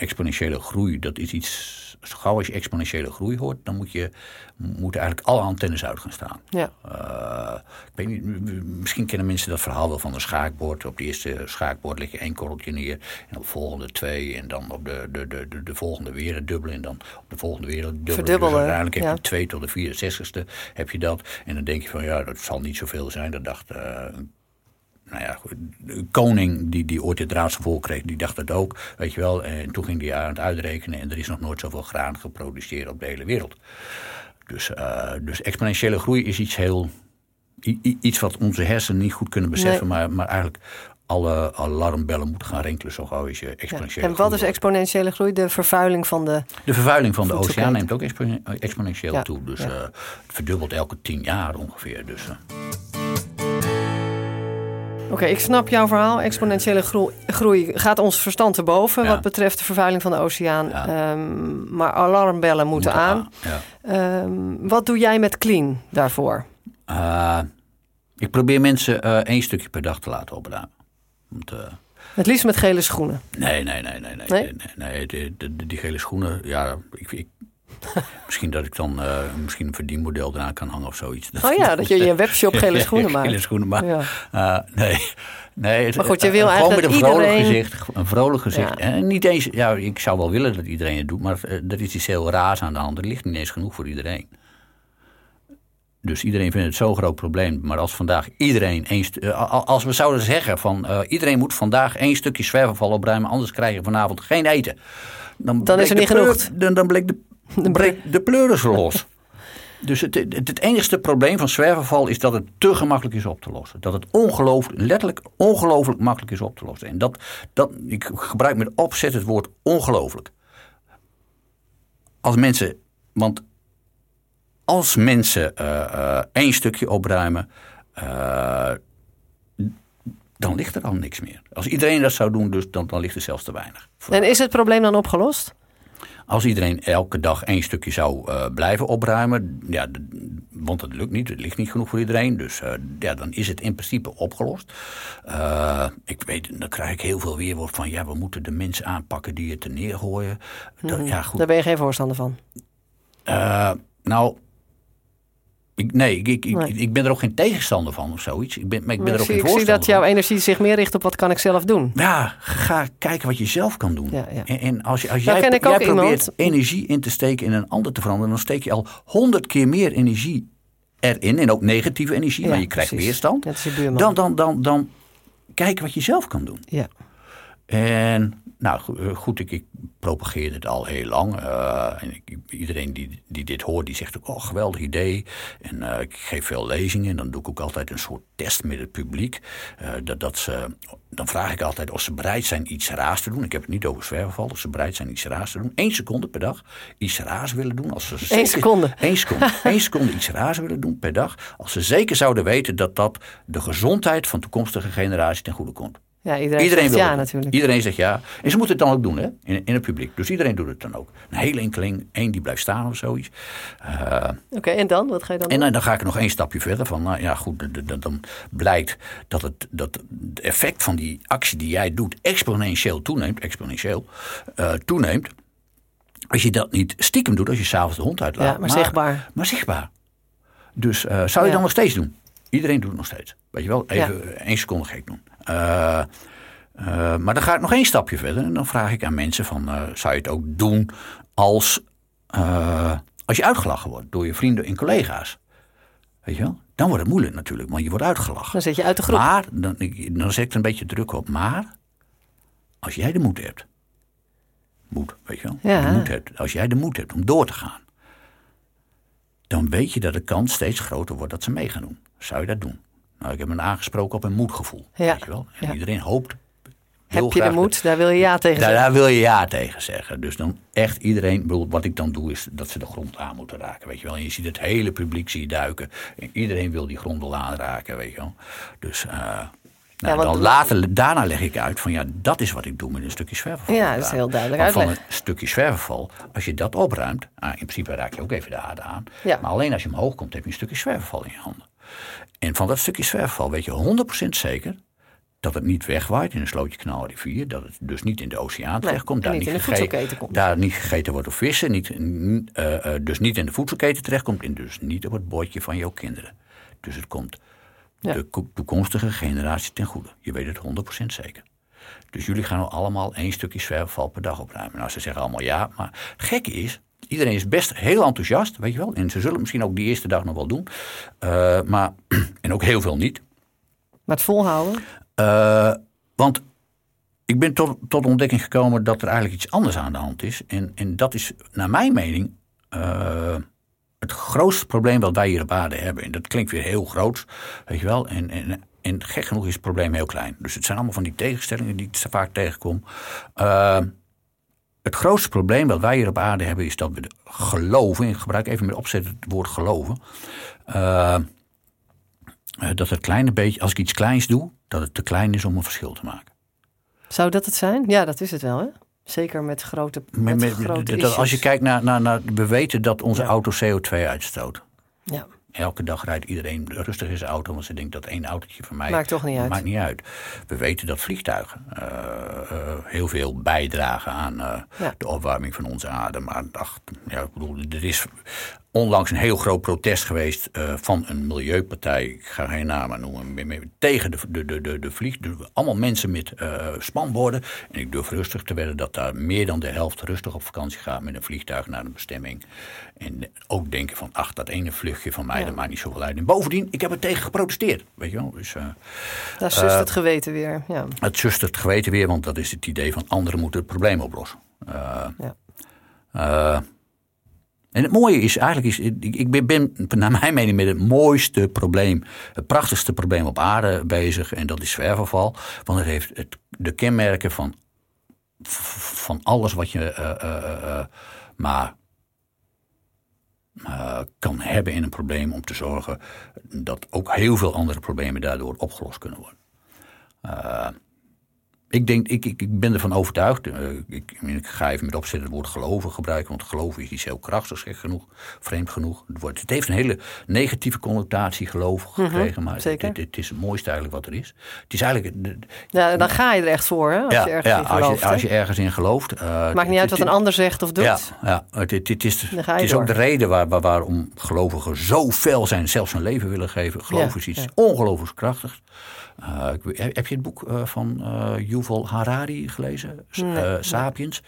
S2: exponentiële groei, dat is iets. Zo gauw als je exponentiële groei hoort, dan moet je, moeten eigenlijk alle antennes uit gaan staan. Ja. Uh, ik weet niet, misschien kennen mensen dat verhaal wel van een schaakbord. Op de eerste schaakbord leg je één korreltje neer. En op de volgende twee. En dan op de, de, de, de, de volgende weer dubbele. En dan op de volgende weer het dubbele.
S1: Verdubbelen,
S2: Dus uiteindelijk heb
S1: ja.
S2: je twee tot de 64ste heb je dat. En dan denk je van ja, dat zal niet zoveel zijn. Dat dacht... eh, nou ja, de koning die, die ooit het raadsgevoel kreeg, die dacht het ook, weet je wel. En toen ging hij aan het uitrekenen en er is nog nooit zoveel graan geproduceerd op de hele wereld. Dus, eh, dus exponentiële groei is iets heel, iets wat onze hersenen niet goed kunnen beseffen,
S1: Nee.
S2: maar, maar eigenlijk alle alarmbellen moeten gaan rinkelen zo gauw als je
S1: Ja.
S2: exponentiële
S1: En wat is exponentiële groei? De vervuiling van de.
S2: De vervuiling van de oceaan neemt ook expo- exponentieel
S1: Ja,
S2: toe. Dus
S1: ja.
S2: eh, het verdubbelt elke tien jaar ongeveer. Dus, eh,
S1: Oké, ik snap jouw verhaal. Exponentiële groei, groei gaat ons verstand te boven
S2: Ja.
S1: wat betreft de vervuiling van de oceaan.
S2: Ja.
S1: Ehm, maar alarmbellen moeten
S2: moet
S1: aan. Ehm, wat doe jij met Clean daarvoor?
S2: Eh, ik probeer mensen eh, één stukje per dag te laten opruimen. Want, eh,
S1: Het liefst met gele schoenen.
S2: nee, nee, nee, nee, nee.
S1: Nee?
S2: nee, de- die gele schoenen, ja, ik, ik, misschien dat ik dan eh, misschien een verdienmodel eraan kan hangen of zoiets.
S1: Oh ja, dat je je webshop gele schoenen maakt.
S2: Gele schoenen.
S1: Ja.
S2: Eh, nee. nee het,
S1: Maar goed, je
S2: eh,
S1: wil
S2: gewoon
S1: eigenlijk
S2: met een vrolijk
S1: iedereen-
S2: gezicht. Een vrolijk gezicht.
S1: Ja.
S2: En niet eens, ja, ik zou wel willen dat iedereen het doet, maar er is iets heel raars aan de hand. Er ligt niet eens genoeg voor iedereen. Dus iedereen vindt het zo'n groot probleem. Maar als vandaag iedereen a- als we zouden zeggen van iedereen moet vandaag één stukje zwerverval opruimen, anders krijg je vanavond geen eten. Dan,
S1: Dan is er niet genoeg.
S2: Dan, dan bleek de, breekt de pleuris los. Dus het, het, het enigste probleem van zwerverval is dat het te gemakkelijk is op te lossen. Dat het ongelooflijk, letterlijk ongelooflijk makkelijk is op te lossen. En dat, dat, ik gebruik met opzet het woord ongelooflijk. Als mensen, want als mensen eh, eh, één stukje opruimen, eh, dan ligt er al niks meer. Als iedereen dat zou doen, dus, dan, dan ligt er zelfs te weinig.
S1: En is het probleem dan opgelost?
S2: Als iedereen elke dag één stukje zou eh, blijven opruimen, ja, want dat lukt niet, het ligt niet genoeg voor iedereen, dus eh, ja, dan is het in principe opgelost. Eh, ik weet, dan krijg ik heel veel weerwoord van, ja, we moeten de mensen aanpakken die het er neergooien. Dat, ja, goed.
S1: Daar ben je geen voorstander van.
S2: Nou, ik, nee, ik, ik, ik-
S1: Nee.
S2: ik ben er ook geen tegenstander van of zoiets. Ik ben, maar ik ben
S1: Maar
S2: er ook
S1: zie,
S2: geen
S1: ik zie dat
S2: voorstander
S1: jouw energie zich meer richt op wat kan ik zelf doen.
S2: Ja, ga kijken wat je zelf kan doen.
S1: Ja, ja.
S2: En, en als, je, als
S1: Nou
S2: jij, probeert
S1: iemand-
S2: energie in te steken in een ander te veranderen, dan steek je al honderd keer meer energie erin. En ook negatieve energie,
S1: Ja,
S2: maar je krijgt
S1: precies.
S2: weerstand. Dan, dan, dan, dan kijk wat je zelf kan doen.
S1: Ja.
S2: En nou eh, goed, ik, ik propageer het al heel lang. Eh, en ik, iedereen die, die dit hoort, die zegt ook, oh geweldig idee. En eh, ik geef veel lezingen en dan doe ik ook altijd een soort test met het publiek. Dat, dat ze, dan vraag ik altijd of ze bereid zijn iets raars te doen. Ik heb het niet over zwerfval, of ze bereid zijn iets raars te doen. Eén seconde per dag iets raars willen doen. Als ze zeker-
S1: seconde.
S2: Eén seconde. Eén seconde iets raars willen doen per dag. Als ze zeker zouden weten dat dat de gezondheid van toekomstige generaties ten goede komt.
S1: Ja, iedereen,
S2: Iedereen
S1: zegt
S2: wil
S1: ja
S2: het.
S1: natuurlijk.
S2: Iedereen zegt ja. En ze moeten het dan ook doen, hè? In, in het publiek. Dus iedereen doet het dan ook. Een hele enkeling, één die blijft staan of zoiets. Eh,
S1: Oké, en dan? Wat ga je dan
S2: en
S1: doen?
S2: dan, dan ga ik nog één stapje verder. Van, nou ja, goed, dan blijkt dat het, dat het effect van die actie die jij doet exponentieel toeneemt. Exponentieel eh, toeneemt. Als je dat niet stiekem doet, als je s'avonds de hond uitlaat.
S1: Ja, maar zichtbaar.
S2: Maar zichtbaar. Dus eh, zou je
S1: Ja.
S2: dan nog steeds doen? Iedereen doet het nog steeds. Weet je wel, even één seconde gek doen. Eh, eh, maar dan ga ik nog één stapje verder. En dan vraag ik aan mensen van, eh, zou je het ook doen als, als je uitgelachen wordt door je vrienden en collega's? Weet je wel? Dan wordt het moeilijk natuurlijk, want je wordt uitgelachen.
S1: Dan zit je uit de groep.
S2: Maar, dan, ik- dan zet ik er een beetje druk op. Maar, als jij de moed hebt. Moed, weet je wel?
S1: Ja.
S2: De moed hebt, als jij de moed hebt om door te gaan. Dan weet je dat de kans steeds groter wordt dat ze mee gaan doen. Zou je dat doen? Nou, ik heb me aangesproken op een moedgevoel.
S1: Ja.
S2: Weet je wel? En
S1: Ja.
S2: iedereen hoopt.
S1: Heb je de moed? Daar wil je ja tegen
S2: daar,
S1: zeggen.
S2: daar wil je ja tegen zeggen. Dus dan echt iedereen, bedoel, wat ik dan doe is dat ze de grond aan moeten raken. Weet je wel. En je ziet het hele publiek zie je duiken. En iedereen wil die grond wel aanraken, weet je wel. Dus eh, nou,
S1: want-
S2: dan later, daarna leg ik uit van ja, dat is wat ik doe met een stukje zwerverval.
S1: Ja, dat is heel duidelijk
S2: Want van een stukje zwerverval, als je dat opruimt, ah, in principe raak je ook even de aarde aan.
S1: Ja.
S2: Maar alleen als je omhoog komt, heb je een stukje zwerverval in je handen. En van dat stukje zwerverval weet je 100% zeker dat het niet wegwaait in een slootje knalrivier. Dat het dus niet in de oceaan terechtkomt.
S1: en
S2: daar
S1: niet in de
S2: gegeten-
S1: voedselketen komt.
S2: Daar niet gegeten wordt door vissen. Niet, eh, eh, dus niet in de voedselketen terechtkomt. En dus niet op het bordje van jouw kinderen. Dus het komt
S1: Ja.
S2: de ko- toekomstige generatie ten goede. Je weet het 100% zeker. Dus jullie gaan nou allemaal één stukje zwerfval per dag opruimen. Nou, ze zeggen allemaal ja, maar het gekke is, iedereen is best heel enthousiast, weet je wel. En ze zullen het misschien ook die eerste dag nog wel doen. Eh, maar, en ook heel veel niet.
S1: Maar het volhouden?
S2: Eh, want ik ben tot, tot de ontdekking gekomen dat er eigenlijk iets anders aan de hand is. En, en dat is, naar mijn mening, eh, het grootste probleem wat wij hier op aarde hebben. En dat klinkt weer heel groot, weet je wel. En, en, en gek genoeg is het probleem heel klein. Dus het zijn allemaal van die tegenstellingen die ik vaak tegenkom. Het grootste probleem wat wij hier op aarde hebben is dat we geloven, ik gebruik even met opzet het woord geloven, eh, eh, dat het kleine beetje, als ik iets kleins doe, dat het te klein is om een verschil te maken.
S1: Zou dat het zijn? Ja, dat is het wel, hè? Zeker met grote, met, grote
S2: dat- als je kijkt naar, naar, naar, we weten dat onze
S1: Ja.
S2: auto CO2 uitstoot.
S1: Ja,
S2: Elke dag rijdt iedereen rustig in zijn auto, want ze denkt dat één autootje van mij
S1: Maakt toch niet uit.
S2: Maakt niet uit. We weten dat vliegtuigen eh, eh, heel veel bijdragen aan eh,
S1: Ja.
S2: de opwarming van onze aarde. Maar ach, ja, ik bedoel, er is onlangs een heel groot protest geweest eh, van een milieupartij, ik ga geen namen noemen, me- me- tegen de, de, de, de, de vlieg. allemaal mensen met eh, spanborden. En ik durf rustig te wedden dat daar meer dan de helft rustig op vakantie gaat met een vliegtuig naar een bestemming. En ook denken van, ach, dat ene vluchtje van mij,
S1: Ja.
S2: dat maakt niet zoveel uit. En bovendien, ik heb er tegen geprotesteerd, weet je wel. Dus, eh,
S1: daar zust het geweten weer. Ja.
S2: het zust het geweten weer, want dat is het idee van anderen moeten het probleem oplossen.
S1: Ja.
S2: En het mooie is eigenlijk, is, ik, ben, naar mijn mening met het mooiste probleem, het prachtigste probleem op aarde bezig. En dat is zwerverval. Want het heeft het, de kenmerken van, van alles wat je eh, eh, eh, maar kan hebben in een probleem om te zorgen dat ook heel veel andere problemen daardoor opgelost kunnen worden. Ik, denk, ik, ik, ik ben ervan overtuigd. eh, ik, ik ga even met opzet het woord geloven gebruiken. Want geloven is iets heel krachtigs, gek genoeg, vreemd genoeg. Het, wordt, het heeft een hele negatieve connotatie, geloof, gekregen. maar
S1: Mhm, zeker.
S2: Het, het, het is het mooiste eigenlijk wat er is. Het is eigenlijk. de-
S1: ja, dan ga je er echt voor, hè? Als
S2: ja,
S1: je ergens
S2: ja,
S1: in
S2: als,
S1: gelooft.
S2: je,
S1: hè?
S2: als je ergens in gelooft. eh,
S1: Maakt niet uit wat een ander zegt of doet.
S2: ja, ja het, het, is,
S1: Dan ga je
S2: het is ook de reden waar, waar, waarom gelovigen zo fel zijn, zelfs hun leven willen geven. Geloof is iets ongelooflijk krachtigs. Eh, heb je het boek eh, van eh Yuval Harari gelezen?
S1: Nee,
S2: Sapiens.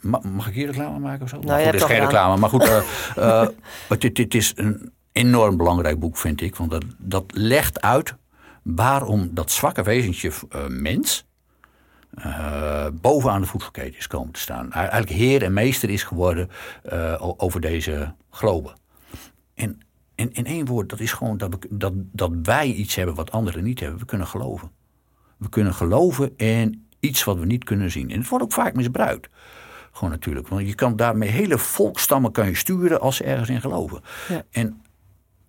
S2: Ma- mag ik hier reclame maken of zo? Nou, goed, het is
S1: al
S2: geen
S1: gedaan.
S2: reclame. Maar goed, het, het, het is een enorm belangrijk boek, vind ik. Want dat, dat legt uit waarom dat zwakke wezentje mens bovenaan de voedselketen is komen te staan. Eigenlijk heer en meester is geworden over deze globe. En, en in één woord, dat is gewoon dat, we, dat, dat wij iets hebben wat anderen niet hebben. We kunnen geloven. We kunnen geloven in iets wat we niet kunnen zien. En het wordt ook vaak misbruikt. Gewoon natuurlijk. Want je kan daarmee hele volkstammen kan je sturen als ze ergens in geloven.
S1: Ja.
S2: En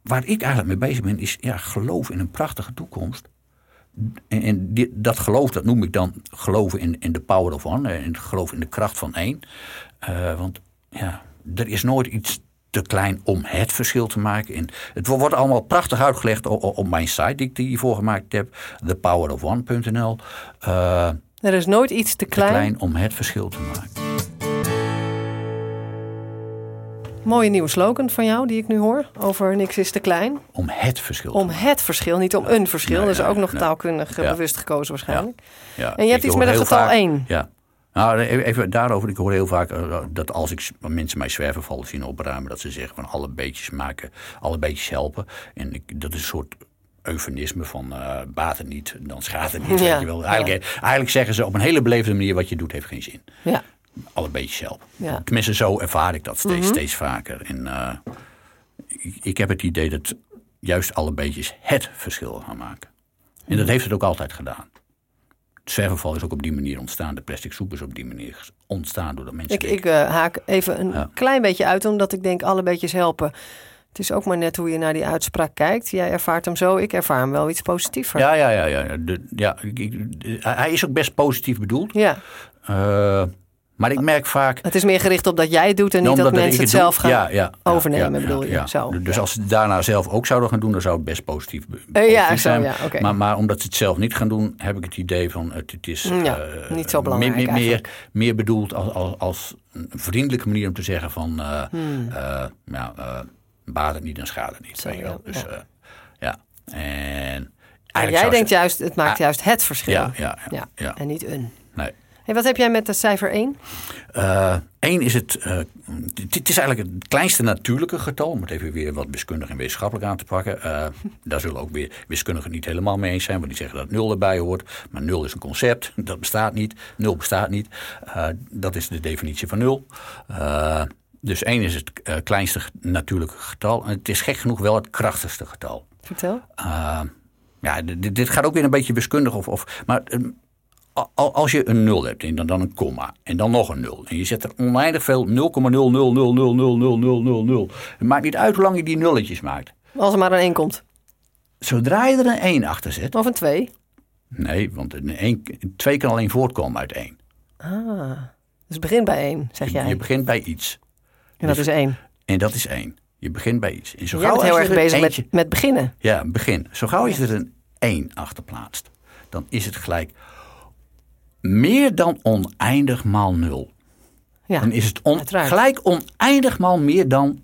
S2: waar ik eigenlijk mee bezig ben, is ja, geloof in een prachtige toekomst. En, dat geloof, dat noem ik dan geloven in, in de power of one. En geloof in de kracht van één. Eh, want ja, er is nooit iets te klein om het verschil te maken. En het wo- wordt allemaal prachtig uitgelegd op, op mijn site die ik hiervoor gemaakt heb. thepowerofone.nl. Eh
S1: Er is nooit iets te
S2: te
S1: klein.
S2: klein om het verschil te maken.
S1: Mooie nieuwe slogan van jou die ik nu hoor. Over niks is te klein.
S2: Om het verschil
S1: Om het verschil, niet om een verschil.
S2: Nee,
S1: dat is
S2: nee,
S1: ook nog
S2: nee.
S1: taalkundig eh,
S2: Ja.
S1: bewust gekozen waarschijnlijk.
S2: Ja,
S1: En je hebt
S2: ik
S1: iets met een
S2: heel
S1: getal
S2: vaak-
S1: één.
S2: Ja. Nou, even daarover. Ik hoor heel vaak eh, dat als ik mensen mij zwervenvallen zien opruimen, dat ze zeggen van alle beetjes maken, alle beetjes helpen. En ik, dat is een soort eufemisme van eh baat het niet, dan schaadt het niet.
S1: Ja,
S2: Weet je wel. Eigenlijk, eigenlijk zeggen ze op een hele beleefde manier wat je doet heeft geen zin.
S1: Ja.
S2: Alle beetjes helpen.
S1: Ja. Mhm.
S2: Tenminste, zo ervaar ik dat steeds, steeds vaker. En eh, ik, ik heb het idee dat juist alle beetjes het verschil gaan maken. En
S1: Mhm.
S2: dat heeft het ook altijd gedaan. Het zwervenval is ook op die manier ontstaan. De plastic soep is op die manier ontstaan doordat mensen.
S1: Ik, ik eh, haak even een
S2: Ja.
S1: klein beetje uit, omdat ik denk alle beetjes helpen. Het is ook maar net hoe je naar die uitspraak kijkt. Jij ervaart hem zo, ik ervaar hem wel iets positiever.
S2: ja, ja, ja. ja, de, ja ik- de- hij is ook best positief bedoeld.
S1: Ja.
S2: Eh, maar ik merk vaak.
S1: Het is meer gericht op dat jij het doet en niet dat mensen het
S2: doe-
S1: zelf gaan
S2: ja, ja, ja,
S1: overnemen,
S2: ja,
S1: bedoel
S2: ja,
S1: je?
S2: ja.
S1: Zo.
S2: Dus
S1: Ja.
S2: als ze het daarna zelf ook zouden gaan doen, dan zou het best positief,
S1: Eh, ja,
S2: positief
S1: zo,
S2: zijn.
S1: ja, oké.
S2: maar, maar omdat ze het zelf niet gaan doen, heb ik het idee van het, het is
S1: Ja,
S2: eh,
S1: niet zo belangrijk
S2: meer, meer, bedoeld als, als, als een vriendelijke manier om te zeggen van eh
S1: Hmm.
S2: eh, ja, eh, baat het niet en schade het niet.
S1: Zo,
S2: weet je wel.
S1: ja,
S2: Dus
S1: ja.
S2: ja. ja.
S1: jij denkt juist, het maakt juist het verschil.
S2: Ja, ja, ja.
S1: Ja,
S2: ja.
S1: En niet een.
S2: Nee.
S1: Hey, wat heb jij met de cijfer 1?
S2: Eh Eén is het, het, het is eigenlijk het kleinste natuurlijke getal. Om het even weer wat wiskundig en wetenschappelijk aan te pakken. Eh, daar zullen ook weer wiskundigen niet helemaal mee eens zijn. Want die zeggen dat nul erbij hoort. Maar nul is een concept. Dat bestaat niet. Nul bestaat niet. Eh, dat is de definitie van nul. Eh, dus één is het kleinste natuurlijke getal. En het is gek genoeg wel het krachtigste getal.
S1: Vertel.
S2: Uh, ja, dit, dit gaat ook weer een beetje wiskundig. Of, of, maar al- als je een 0 hebt en dan, dan een komma en dan nog een 0. En je zet er oneindig veel 0,000000000. Het maakt niet uit hoe lang je die nulletjes maakt.
S1: Als er maar een 1 komt.
S2: Zodra je er een 1 achter zet.
S1: Of een 2.
S2: Nee, want een 1, 2 kan alleen voortkomen uit 1.
S1: Ah. Dus begin bij 1, zeg
S2: Je,
S1: jij.
S2: je begint bij iets.
S1: en dat is 1.
S2: En dat is 1. Je begint bij iets. En zo
S1: Jij
S2: gauw
S1: bent heel erg
S2: er
S1: bezig
S2: eentje-
S1: met, met beginnen.
S2: Ja, begin. Zo gauw je er een 1 achter plaatst, dan is het gelijk meer dan oneindig maal 0.
S1: Ja,
S2: Dan is het on- gelijk oneindig maal meer dan,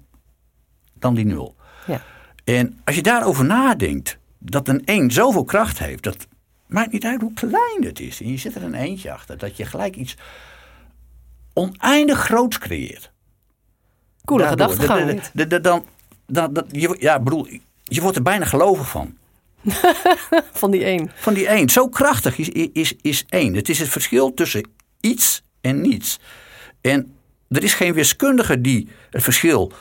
S2: dan die 0.
S1: Ja.
S2: En als je daarover nadenkt, dat een 1 zoveel kracht heeft, dat maakt niet uit hoe klein het is. En je zet er een eentje achter, dat je gelijk iets oneindig groots creëert.
S1: Coole gedachtegang.
S2: Dan, je, ja, bedoel, je wordt er bijna gelovig van.
S1: Van die 1.
S2: Van die één. Zo krachtig is, is, is één. Het is het verschil tussen iets en niets. En er is geen wiskundige die het verschil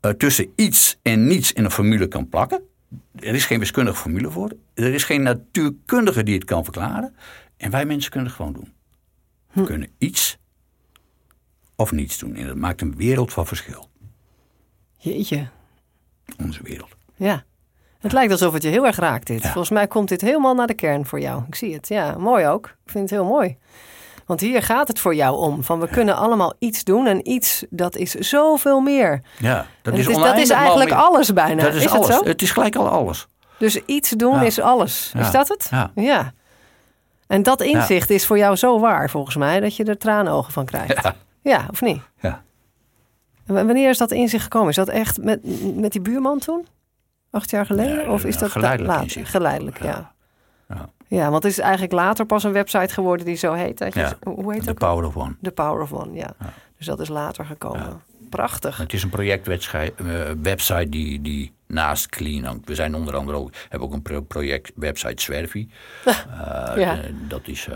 S2: eh, tussen iets en niets in een formule kan plakken. Er is geen wiskundige formule voor. Er is geen natuurkundige die het kan verklaren. En wij mensen kunnen het gewoon doen. We kunnen iets of niets doen. En dat maakt een wereld van verschil.
S1: Jeetje.
S2: Onze wereld.
S1: Ja. Het lijkt alsof het je heel erg raakt dit.
S2: Ja.
S1: Volgens mij komt dit helemaal naar de kern voor jou. Ik zie het. Ja, mooi ook. Ik vind het heel mooi. Want hier gaat het voor jou om. Van we kunnen allemaal iets doen. En iets, dat is zoveel meer.
S2: Ja, dat is,
S1: is, dat is eigenlijk
S2: meer-
S1: alles bijna.
S2: Dat is,
S1: is
S2: alles.
S1: het zo?
S2: Het is gelijk al alles.
S1: Dus iets doen
S2: Ja.
S1: is alles. Is dat het?
S2: Ja.
S1: En dat inzicht is voor jou zo waar, volgens mij, dat je er traanogen van krijgt.
S2: Ja.
S1: Ja, of niet?
S2: Ja.
S1: En wanneer is dat inzicht gekomen? Is dat echt met, met die buurman toen? Acht jaar geleden? Of is dat
S2: geleidelijk
S1: later? Geleidelijk, ja.
S2: Ja.
S1: ja. Want het is eigenlijk later pas een website geworden die zo heet. Dat je-
S2: Ja.
S1: Hoe heet
S2: The
S1: dat?
S2: Power of One.
S1: The Power of One, ja. Dus dat is later gekomen. Prachtig.
S2: Het is een projectwebsite eh, website die, die naast Clean. We zijn onder andere ook, hebben ook een pro- project website Zwervi. Eh, eh, dat is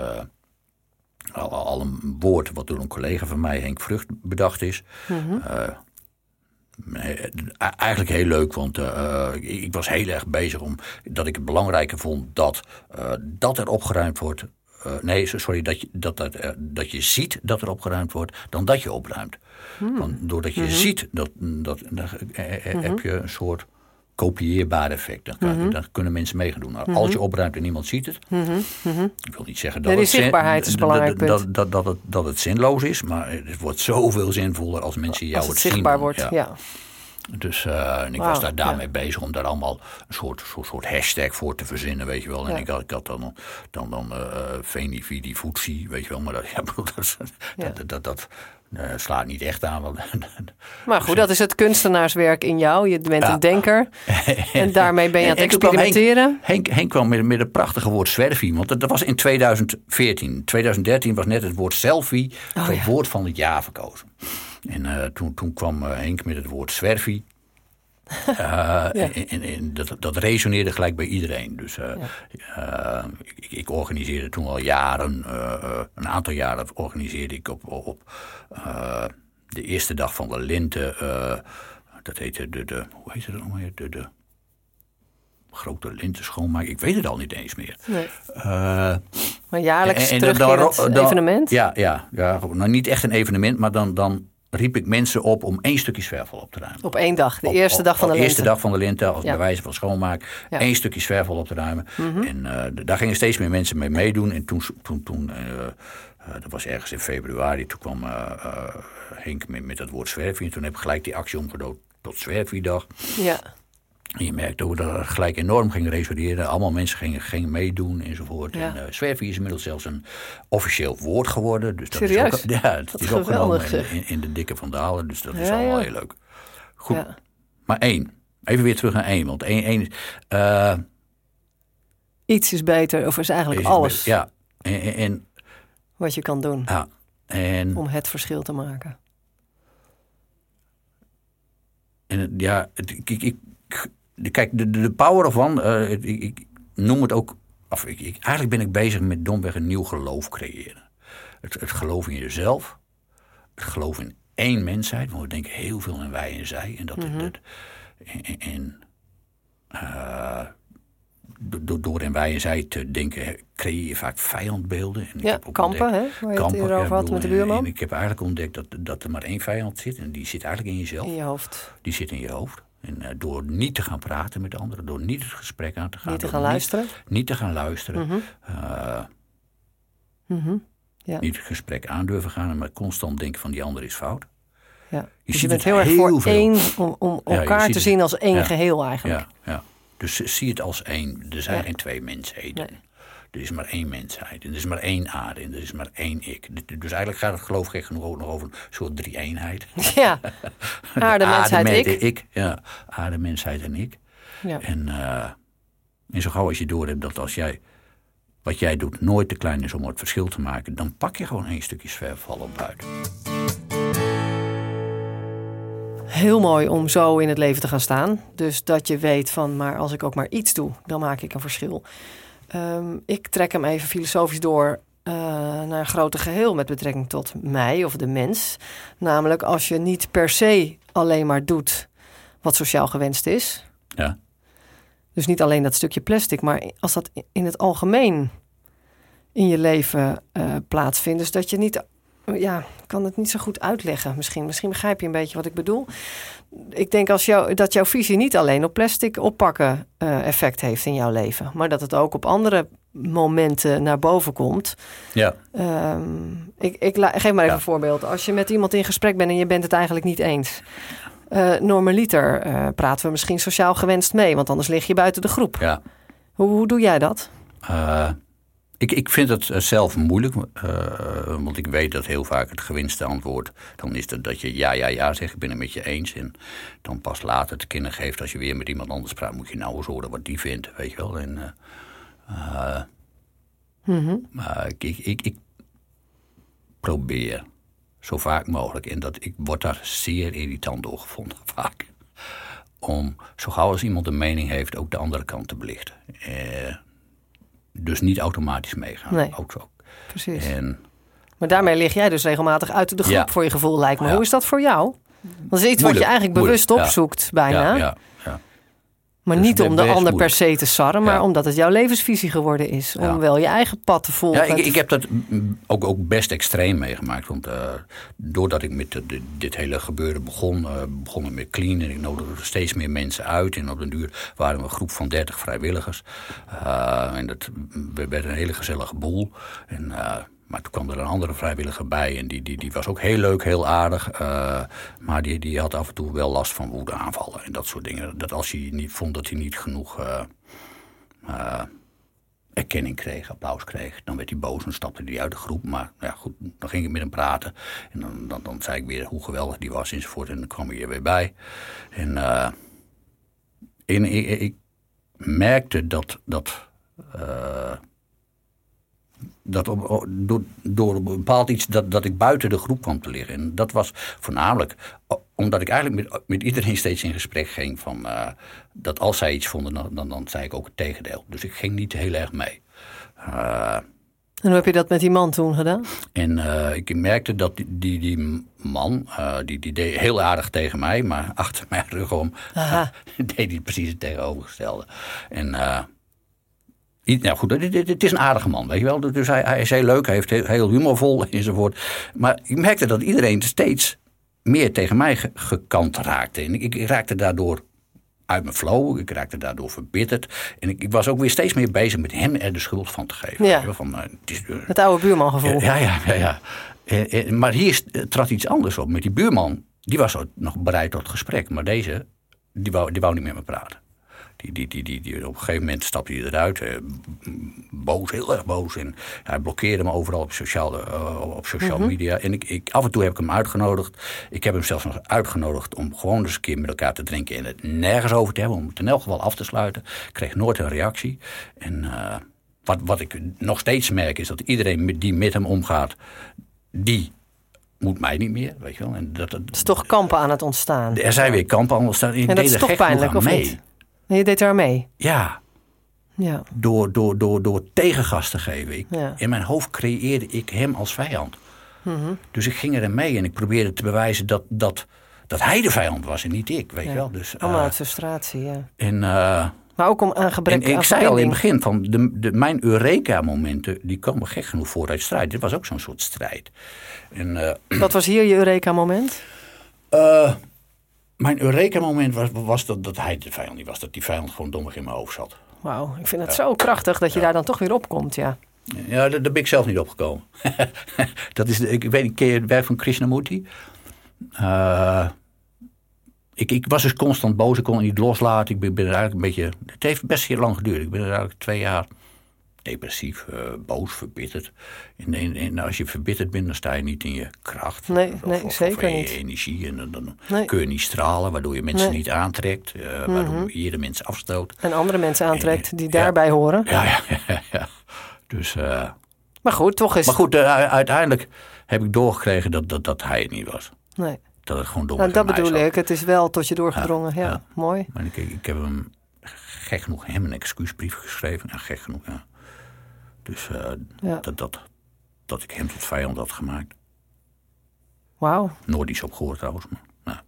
S2: al, al een woord wat door een collega van mij, Henk Vrucht, bedacht is.
S1: Mhm.
S2: Eigenlijk heel leuk, want eh, ik ik was heel erg bezig om dat ik het belangrijker vond dat, eh, dat er opgeruimd wordt. Eh, nee, sorry, dat je, dat, dat, eh, dat je ziet dat er opgeruimd wordt, dan dat je opruimt. Want doordat je ziet, dat, dat, dan eh, eh, heb je een soort kopieerbaar effect. Dan, kan, dan kunnen mensen meedoen. Nou, Als je opruimt en niemand ziet het. Ik wil niet zeggen dat,
S1: Ja,
S2: het zin-
S1: zichtbaarheid is een
S2: dat-
S1: belangrijk
S2: dat, dat, dat, dat, het, dat het zinloos is, maar het wordt zoveel zinvoller als mensen jou
S1: Als het
S2: zien.
S1: zichtbaar wordt, ja.
S2: Dus eh, en ik was daar daarmee
S1: ja.
S2: bezig om daar allemaal een soort, soort, soort hashtag voor te verzinnen, weet je wel. En
S1: Ja.
S2: ik, had, ik had dan, dan, dan eh Veni Vidi Voetsie, weet je wel. Maar dat, ja, dat, is-
S1: Ja.
S2: dat, dat, slaat niet echt aan. Want,
S1: Maar goed, dat is het kunstenaarswerk in jou. Je bent
S2: Ja.
S1: een denker. En daarmee ben je aan het experimenteren.
S2: Henk, Henk, Henk kwam met, met het prachtige woord zwerfie. Want dat, dat was in 2014. 2013 was net het woord selfie
S1: Oh, ja.
S2: woord van het jaar verkozen. En eh, toen, toen kwam eh, Henk met het woord Eh, en, en- en dat, dat resoneerde gelijk bij iedereen. Dus eh, eh, ik, ik organiseerde toen al jaren, een aantal jaren organiseerde ik op, op de eerste dag van de lente. eh, dat heette de, de, hoe heet het nou weer? De, de grote lente schoonmaak. Ik weet het al niet eens meer.
S1: Nee. Maar jaarlijks
S2: en- en dan-
S1: terugkerend
S2: dan- dan-
S1: evenement.
S2: Ja, ja, ja nou, niet echt een evenement, maar dan, dan riep ik mensen op om één stukje zwervel op te ruimen.
S1: Op één dag, de
S2: Op-
S1: eerste
S2: op-
S1: dag van de
S2: op
S1: lente.
S2: eerste dag van de lente, als
S1: Ja.
S2: bij wijze van schoonmaak,
S1: Ja. Mhm.
S2: één stukje zwervel op te ruimen. En eh, daar gingen steeds meer mensen mee meedoen. En toen, toen, toen eh, eh, dat was ergens in februari, toen kwam Henk met, met dat woord zwerfie. En toen heb ik gelijk die actie omgedood tot zwerfiedag.
S1: Ja.
S2: En je merkte hoe dat gelijk enorm ging resoneren. Allemaal mensen gingen, gingen meedoen enzovoort.
S1: Ja.
S2: En uh, is inmiddels zelfs een officieel woord geworden. Dus dat
S1: Serieus?
S2: Is ook, ja, het
S1: Wat
S2: is opgenomen
S1: geweldig,
S2: in, in, de dikke vandalen. Dus dat is allemaal
S1: ja.
S2: heel leuk. Goed, maar één. Even weer terug naar één. Want één, één eh,
S1: iets is beter of is eigenlijk
S2: Is-
S1: alles
S2: Ja, en, en-
S1: wat je kan doen
S2: ja, en,
S1: om het verschil te maken.
S2: en ja, het- ik, ik, ik- kijk, de, de de power ervan, eh, het- ik, ik noem het ook, of ik, ik- eigenlijk ben ik bezig met domweg een nieuw geloof creëren. Het, het geloof in jezelf, het geloof in één mensheid, want we denken heel veel in wij en zij. En, dat, dat, en, eh, do- do- door in wij en zij te denken, creëer je vaak vijandbeelden. En ik
S1: Ja,
S2: heb ook
S1: kampen,
S2: ontdekt-
S1: hè, waar je het
S2: ja,
S1: over had met de
S2: en-
S1: buurman.
S2: En ik heb eigenlijk ontdekt dat, dat er maar één vijand zit. En die zit eigenlijk in jezelf.
S1: In je hoofd.
S2: Die zit in je hoofd. En eh, door niet te gaan praten met anderen, door niet het gesprek aan te gaan.
S1: Niet te gaan luisteren.
S2: Niet te gaan luisteren. Eh,
S1: Mhm. Ja.
S2: Niet het gesprek aan durven gaan, maar constant denken van die ander is fout.
S1: Ja.
S2: Je
S1: Dus je
S2: ziet
S1: bent
S2: het
S1: heel erg
S2: heel
S1: voor
S2: veel.
S1: één, om, om
S2: Ja, je
S1: elkaar te
S2: het.
S1: zien als één geheel eigenlijk.
S2: Ja, ja. Dus zie het als één. Er zijn geen twee mensheden.
S1: Nee.
S2: Er is maar één mensheid. En er is maar één aarde. En er is maar één ik. Dus eigenlijk gaat het geloof gek genoeg ook nog over een soort drie-eenheid.
S1: Ja. Aarde, mensheid,
S2: men-
S1: ik.
S2: ik. Ja, aarde, mensheid en ik.
S1: Ja.
S2: En, eh, en zo gauw als je door hebt dat als jij wat jij doet nooit te klein is om het verschil te maken, dan pak je gewoon één stukje zwerfval op buiten.
S1: Heel mooi om zo in het leven te gaan staan. Dus dat je weet van, maar als ik ook maar iets doe, dan maak ik een verschil. Ehm, ik trek hem even filosofisch door eh, naar een groter geheel met betrekking tot mij of de mens. Namelijk als je niet per se alleen maar doet wat sociaal gewenst is.
S2: Ja,
S1: Dus niet alleen dat stukje plastic, maar als dat in het algemeen in je leven eh, plaatsvindt. Dus dat je niet, ja, ik kan het niet zo goed uitleggen misschien. Misschien begrijp je een beetje wat ik bedoel. Ik denk als jou, dat jouw visie niet alleen op plastic oppakken eh, effect heeft in jouw leven, maar dat het ook op andere momenten naar boven komt.
S2: ja,
S1: Ehm, ik, ik la- geef maar even
S2: Ja.
S1: een voorbeeld. Als je met iemand in gesprek bent en je bent het eigenlijk niet eens. Eh normaliter eh, praten we misschien sociaal gewenst mee, want anders lig je buiten de groep.
S2: ja.
S1: Hoe, hoe doe jij dat?
S2: Ik, ik vind het eh, zelf moeilijk, eh, want ik weet dat heel vaak het gewinste antwoord dan is dat, dat je ja, ja, ja zegt, ik ben het met je eens. En dan pas later te kennen geeft als je weer met iemand anders praat, moet je nou eens horen wat die vindt, weet je wel. En, eh,
S1: Mhm.
S2: Maar ik, ik, ik, ik probeer zo vaak mogelijk, en dat, ik word daar zeer irritant door gevonden vaak, om zo gauw als iemand een mening heeft ook de andere kant te belichten. Eh, dus niet automatisch meegaan.
S1: Nee.
S2: Ook zo.
S1: Precies.
S2: En
S1: Maar daarmee lig jij dus regelmatig uit de groep
S2: Ja.
S1: voor je gevoel, lijkt me. Hoe is dat voor jou? Dat is iets wat je eigenlijk bewust
S2: moeilijk,
S1: opzoekt, bijna. Maar
S2: Dus
S1: niet om de ander per se te sarren, maar
S2: Ja.
S1: omdat het jouw levensvisie geworden is. Om
S2: Ja.
S1: wel je eigen pad te volgen.
S2: Ja, ik, ik heb dat ook, ook best extreem meegemaakt. Want eh, doordat ik met de- dit hele gebeuren begon, eh begon ik met clean. En ik nodigde steeds meer mensen uit. En op den duur waren we een groep van 30 vrijwilligers. Eh, en dat we- werd een hele gezellige boel. En, maar toen kwam er een andere vrijwilliger bij. En die, die, die was ook heel leuk, heel aardig. eh, maar die, die had af en toe wel last van woedeaanvallen. En dat soort dingen. Dat als hij niet vond dat hij niet genoeg... eh, eh, erkenning kreeg, applaus kreeg. Dan werd hij boos en stapte hij uit de groep. Maar ja, goed, dan ging ik met hem praten. En dan, dan, dan zei ik weer hoe geweldig die was enzovoort. En dan kwam hij er weer bij. En, en ik, ik merkte dat... dat dat op, op- door, door een bepaald iets dat, dat ik buiten de groep kwam te liggen. En dat was voornamelijk omdat ik eigenlijk met, met iedereen steeds in gesprek ging van eh, dat als zij iets vonden, dan, dan, dan zei ik ook het tegendeel. Dus ik ging niet heel erg mee. Eh,
S1: En hoe heb je dat met die man toen gedaan?
S2: en eh, ik merkte dat die, die, die man, die, die deed heel aardig tegen mij, maar achter mijn rug om deed hij precies het tegenovergestelde. En nou goed, het, is een aardige man, weet je wel. Dus hij, hij is heel leuk, hij heeft heel, humorvol enzovoort. Maar ik merkte dat iedereen steeds meer tegen mij ge- gekant raakte. En ik, ik raakte daardoor uit mijn flow, ik raakte daardoor verbitterd. En ik, ik was ook weer steeds meer bezig met hem er de schuld van te geven.
S1: Ja.
S2: Van, eh, het is, eh,
S1: Het oude buurmangevoel.
S2: ja, ja, ja. ja. Eh, maar hier trad iets anders op. Met die buurman, die was nog bereid tot gesprek. Maar deze, die wou, die wou niet met me praten. Die, die, die, die, die, op een gegeven moment stapte hij eruit. eh, boos, heel erg boos. En hij blokkeerde me overal op sociale, eh, op social media. En ik, ik, af en toe heb ik hem uitgenodigd. Ik heb hem zelfs nog uitgenodigd om gewoon eens een keer met elkaar te drinken. En het nergens over te hebben. Om het in elk geval af te sluiten. Ik kreeg nooit een reactie. En eh, wat, wat ik nog steeds merk is dat iedereen die met hem omgaat. Die moet mij niet meer, weet je wel. En dat, dat,
S1: Het is toch kampen aan het ontstaan.
S2: er zijn weer kampen aan ontstaan. Ik
S1: en dat is toch pijnlijk, of
S2: mee.
S1: niet? En je deed aan mee.
S2: Ja,
S1: Ja.
S2: door, door, door, door tegengas te geven. Ik,
S1: Ja.
S2: In mijn hoofd creëerde ik hem als vijand.
S1: Mhm.
S2: Dus ik ging erin mee en ik probeerde te bewijzen dat, dat, dat hij de vijand was en niet ik, weet je
S1: Ja.
S2: wel. Dus,
S1: Allemaal
S2: eh,
S1: uit frustratie, ja.
S2: en, eh,
S1: Maar ook om aan gebrek
S2: en ik zei al in het begin, van de, de, mijn Eureka-momenten, die komen gek genoeg voor uit strijd. Dit was ook zo'n soort strijd. En,
S1: Wat was hier je Eureka-moment?
S2: Mijn Eureka-moment was, was dat, dat hij de vijand niet was. Dat die vijand gewoon dommig in mijn hoofd zat.
S1: Wauw, ik vind het zo krachtig dat je daar dan toch weer op komt, ja.
S2: Ja, daar, daar ben ik zelf niet opgekomen. dat is, de- ik weet ken je het werk van Krishnamurti? Eh, ik, ik was dus constant boos, ik kon het niet loslaten. Ik ben, ben er eigenlijk een beetje... Het heeft best heel lang geduurd. Ik ben er eigenlijk twee jaar depressief, eh, boos, verbitterd. En, en, en als je verbitterd bent, dan sta je niet in je kracht.
S1: Nee,
S2: Of-
S1: nee,
S2: of- of
S1: zeker
S2: in je
S1: niet.
S2: energie. En dan,
S1: Nee. Mhm.
S2: kun je niet stralen, waardoor je mensen niet aantrekt. eh, waardoor je de mensen afstoot.
S1: En andere mensen aantrekt die
S2: Ja.
S1: daarbij horen.
S2: Ja, ja, ja. ja. Dus... eh,
S1: Maar goed, toch is...
S2: maar goed, uiteindelijk heb ik doorgekregen dat, dat, dat hij het niet was.
S1: Nee.
S2: Dat het gewoon dom
S1: Nou, dat bedoel ik. Het is wel tot je doorgedrongen. Ja,
S2: ja.
S1: mooi.
S2: Maar ik, ik heb hem gek genoeg hem een excuusbrief geschreven. Ja, gek genoeg, ja. Dus eh,
S1: Ja.
S2: dat, dat, dat ik hem tot vijand had gemaakt.
S1: Wauw.
S2: Nooit iets op gehoord trouwens. Maar, nou,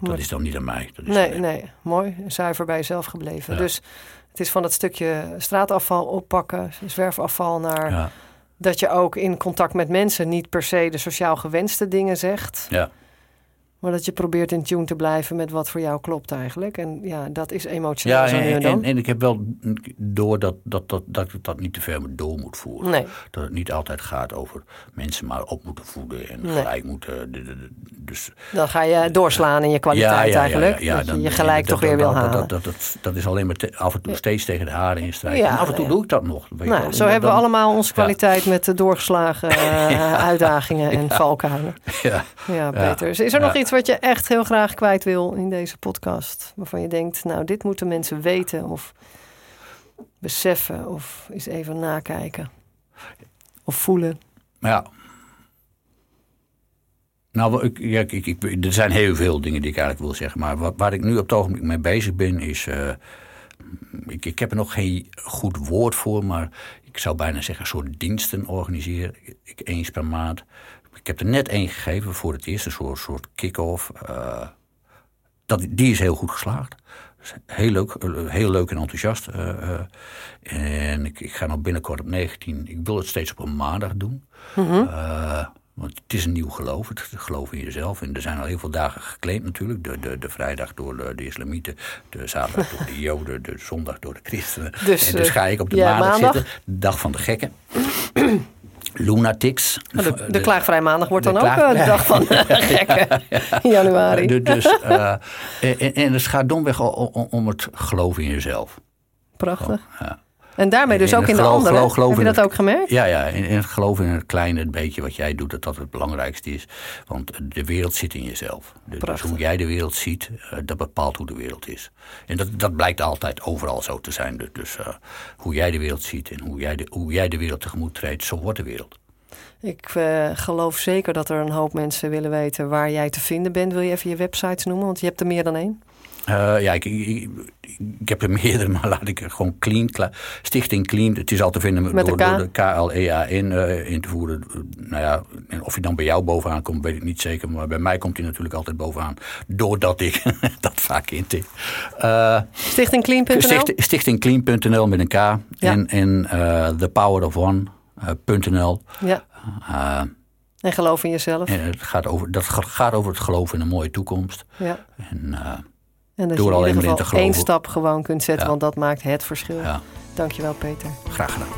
S2: dat is dan niet aan mij. Dat is
S1: Nee,
S2: aan-
S1: nee. Mooi. Zuiver bij jezelf gebleven.
S2: Ja.
S1: Dus het is van dat stukje straatafval oppakken, zwerfafval, naar
S2: Ja,
S1: dat je ook in contact met mensen niet per se de sociaal gewenste dingen zegt.
S2: ja,
S1: Maar dat je probeert in tune te blijven met wat voor jou klopt eigenlijk. En ja, dat is emotioneel
S2: ja en,
S1: en dan.
S2: en, en ik heb wel door dat, dat, dat, dat ik dat niet te ver door moet voeren.
S1: nee,
S2: Dat het niet altijd gaat over mensen maar op moeten voeden en
S1: Nee.
S2: gelijk moeten. de- de- de- Dus
S1: dan ga je doorslaan in je kwaliteit eigenlijk. dat je je gelijk toch weer wil halen.
S2: Dat, dat, dat, dat is alleen maar te- af en toe steeds tegen de haren in strijd.
S1: Ja,
S2: en af en toe
S1: ja.
S2: doe ik dat nog. weet
S1: nou, zo
S2: En
S1: hebben we
S2: dan-
S1: allemaal onze kwaliteit met de doorgeslagen eh, uitdagingen en valkuilen.
S2: Ja.
S1: Ja, Peter. Is er nog
S2: Ja.
S1: iets wat je echt heel graag kwijt wil in deze podcast? Waarvan je denkt, nou, dit moeten mensen weten of beseffen of eens even nakijken of voelen.
S2: Ja. Nou, ik, ja, ik, er zijn heel veel dingen die ik eigenlijk wil zeggen. Maar waar ik nu op het ogenblik mee bezig ben, is. eh, ik, ik heb er nog geen goed woord voor, maar ik zou bijna zeggen soort diensten organiseren. Ik, eens per maand. Ik heb er net één gegeven voor het eerst, een soort, soort kick-off. eh, dat, die is heel goed geslaagd. Dus heel leuk, eh, heel leuk en enthousiast. eh, en ik, ik ga nog binnenkort op 19. Ik wil het steeds op een maandag doen. Eh, want het is een nieuw geloof, het geloof in jezelf. En er zijn al heel veel dagen geclaimd natuurlijk. De, de, de vrijdag door de, de islamieten, de zaterdag door de joden, de zondag door de christenen.
S1: Dus,
S2: en dus ga ik op de
S1: ja,
S2: maandag,
S1: maandag?
S2: zitten. De dag van de gekken. Lunatics.
S1: Oh, de, de klaagvrij maandag wordt dan ook eh, de dag van gekken in januari.
S2: Du- dus, eh, en, en het gaat domweg o- o- om het geloof in jezelf.
S1: Prachtig.
S2: Ja.
S1: En daarmee dus ook in de
S2: geloof-
S1: anderen.
S2: geloof- geloof
S1: Heb je
S2: in
S1: dat
S2: het-
S1: ook gemerkt?
S2: Ja, ja. En, en het geloof in het kleine, het beetje wat jij doet, dat dat het belangrijkste is. Want de wereld zit in jezelf. Dus hoe jij de wereld ziet, eh, dat bepaalt hoe de wereld is. En dat, dat blijkt altijd overal zo te zijn. Dus, dus eh, hoe jij de wereld ziet en hoe jij de, hoe jij de wereld tegemoet treedt, zo wordt de wereld.
S1: Ik eh, geloof zeker dat er een hoop mensen willen weten waar jij te vinden bent. Wil je even je websites noemen? Want je hebt er meer dan één.
S2: Eh, ja, ik, ik, heb er meerdere, maar laat ik er gewoon clean. Stichting Clean, het is al te vinden
S1: Met
S2: door,
S1: K?
S2: door de KLEAN eh in te voeren. Nou ja, of hij dan bij jou bovenaan komt, weet ik niet zeker. Maar bij mij komt hij natuurlijk altijd bovenaan. Doordat ik dat vaak intik. Eh
S1: Stichtingclean.nl?
S2: sticht, stichtingclean.nl met een K. En, en eh thepowerofone.nl.
S1: Ja,
S2: Eh,
S1: en geloof in jezelf.
S2: en het gaat over, dat gaat over het geloof in een mooie toekomst.
S1: Ja.
S2: En
S1: En dat
S2: Door
S1: je in ieder geval één stap gewoon kunt zetten,
S2: Ja.
S1: want dat maakt het verschil.
S2: ja,
S1: Dankjewel, Peter.
S2: graag gedaan.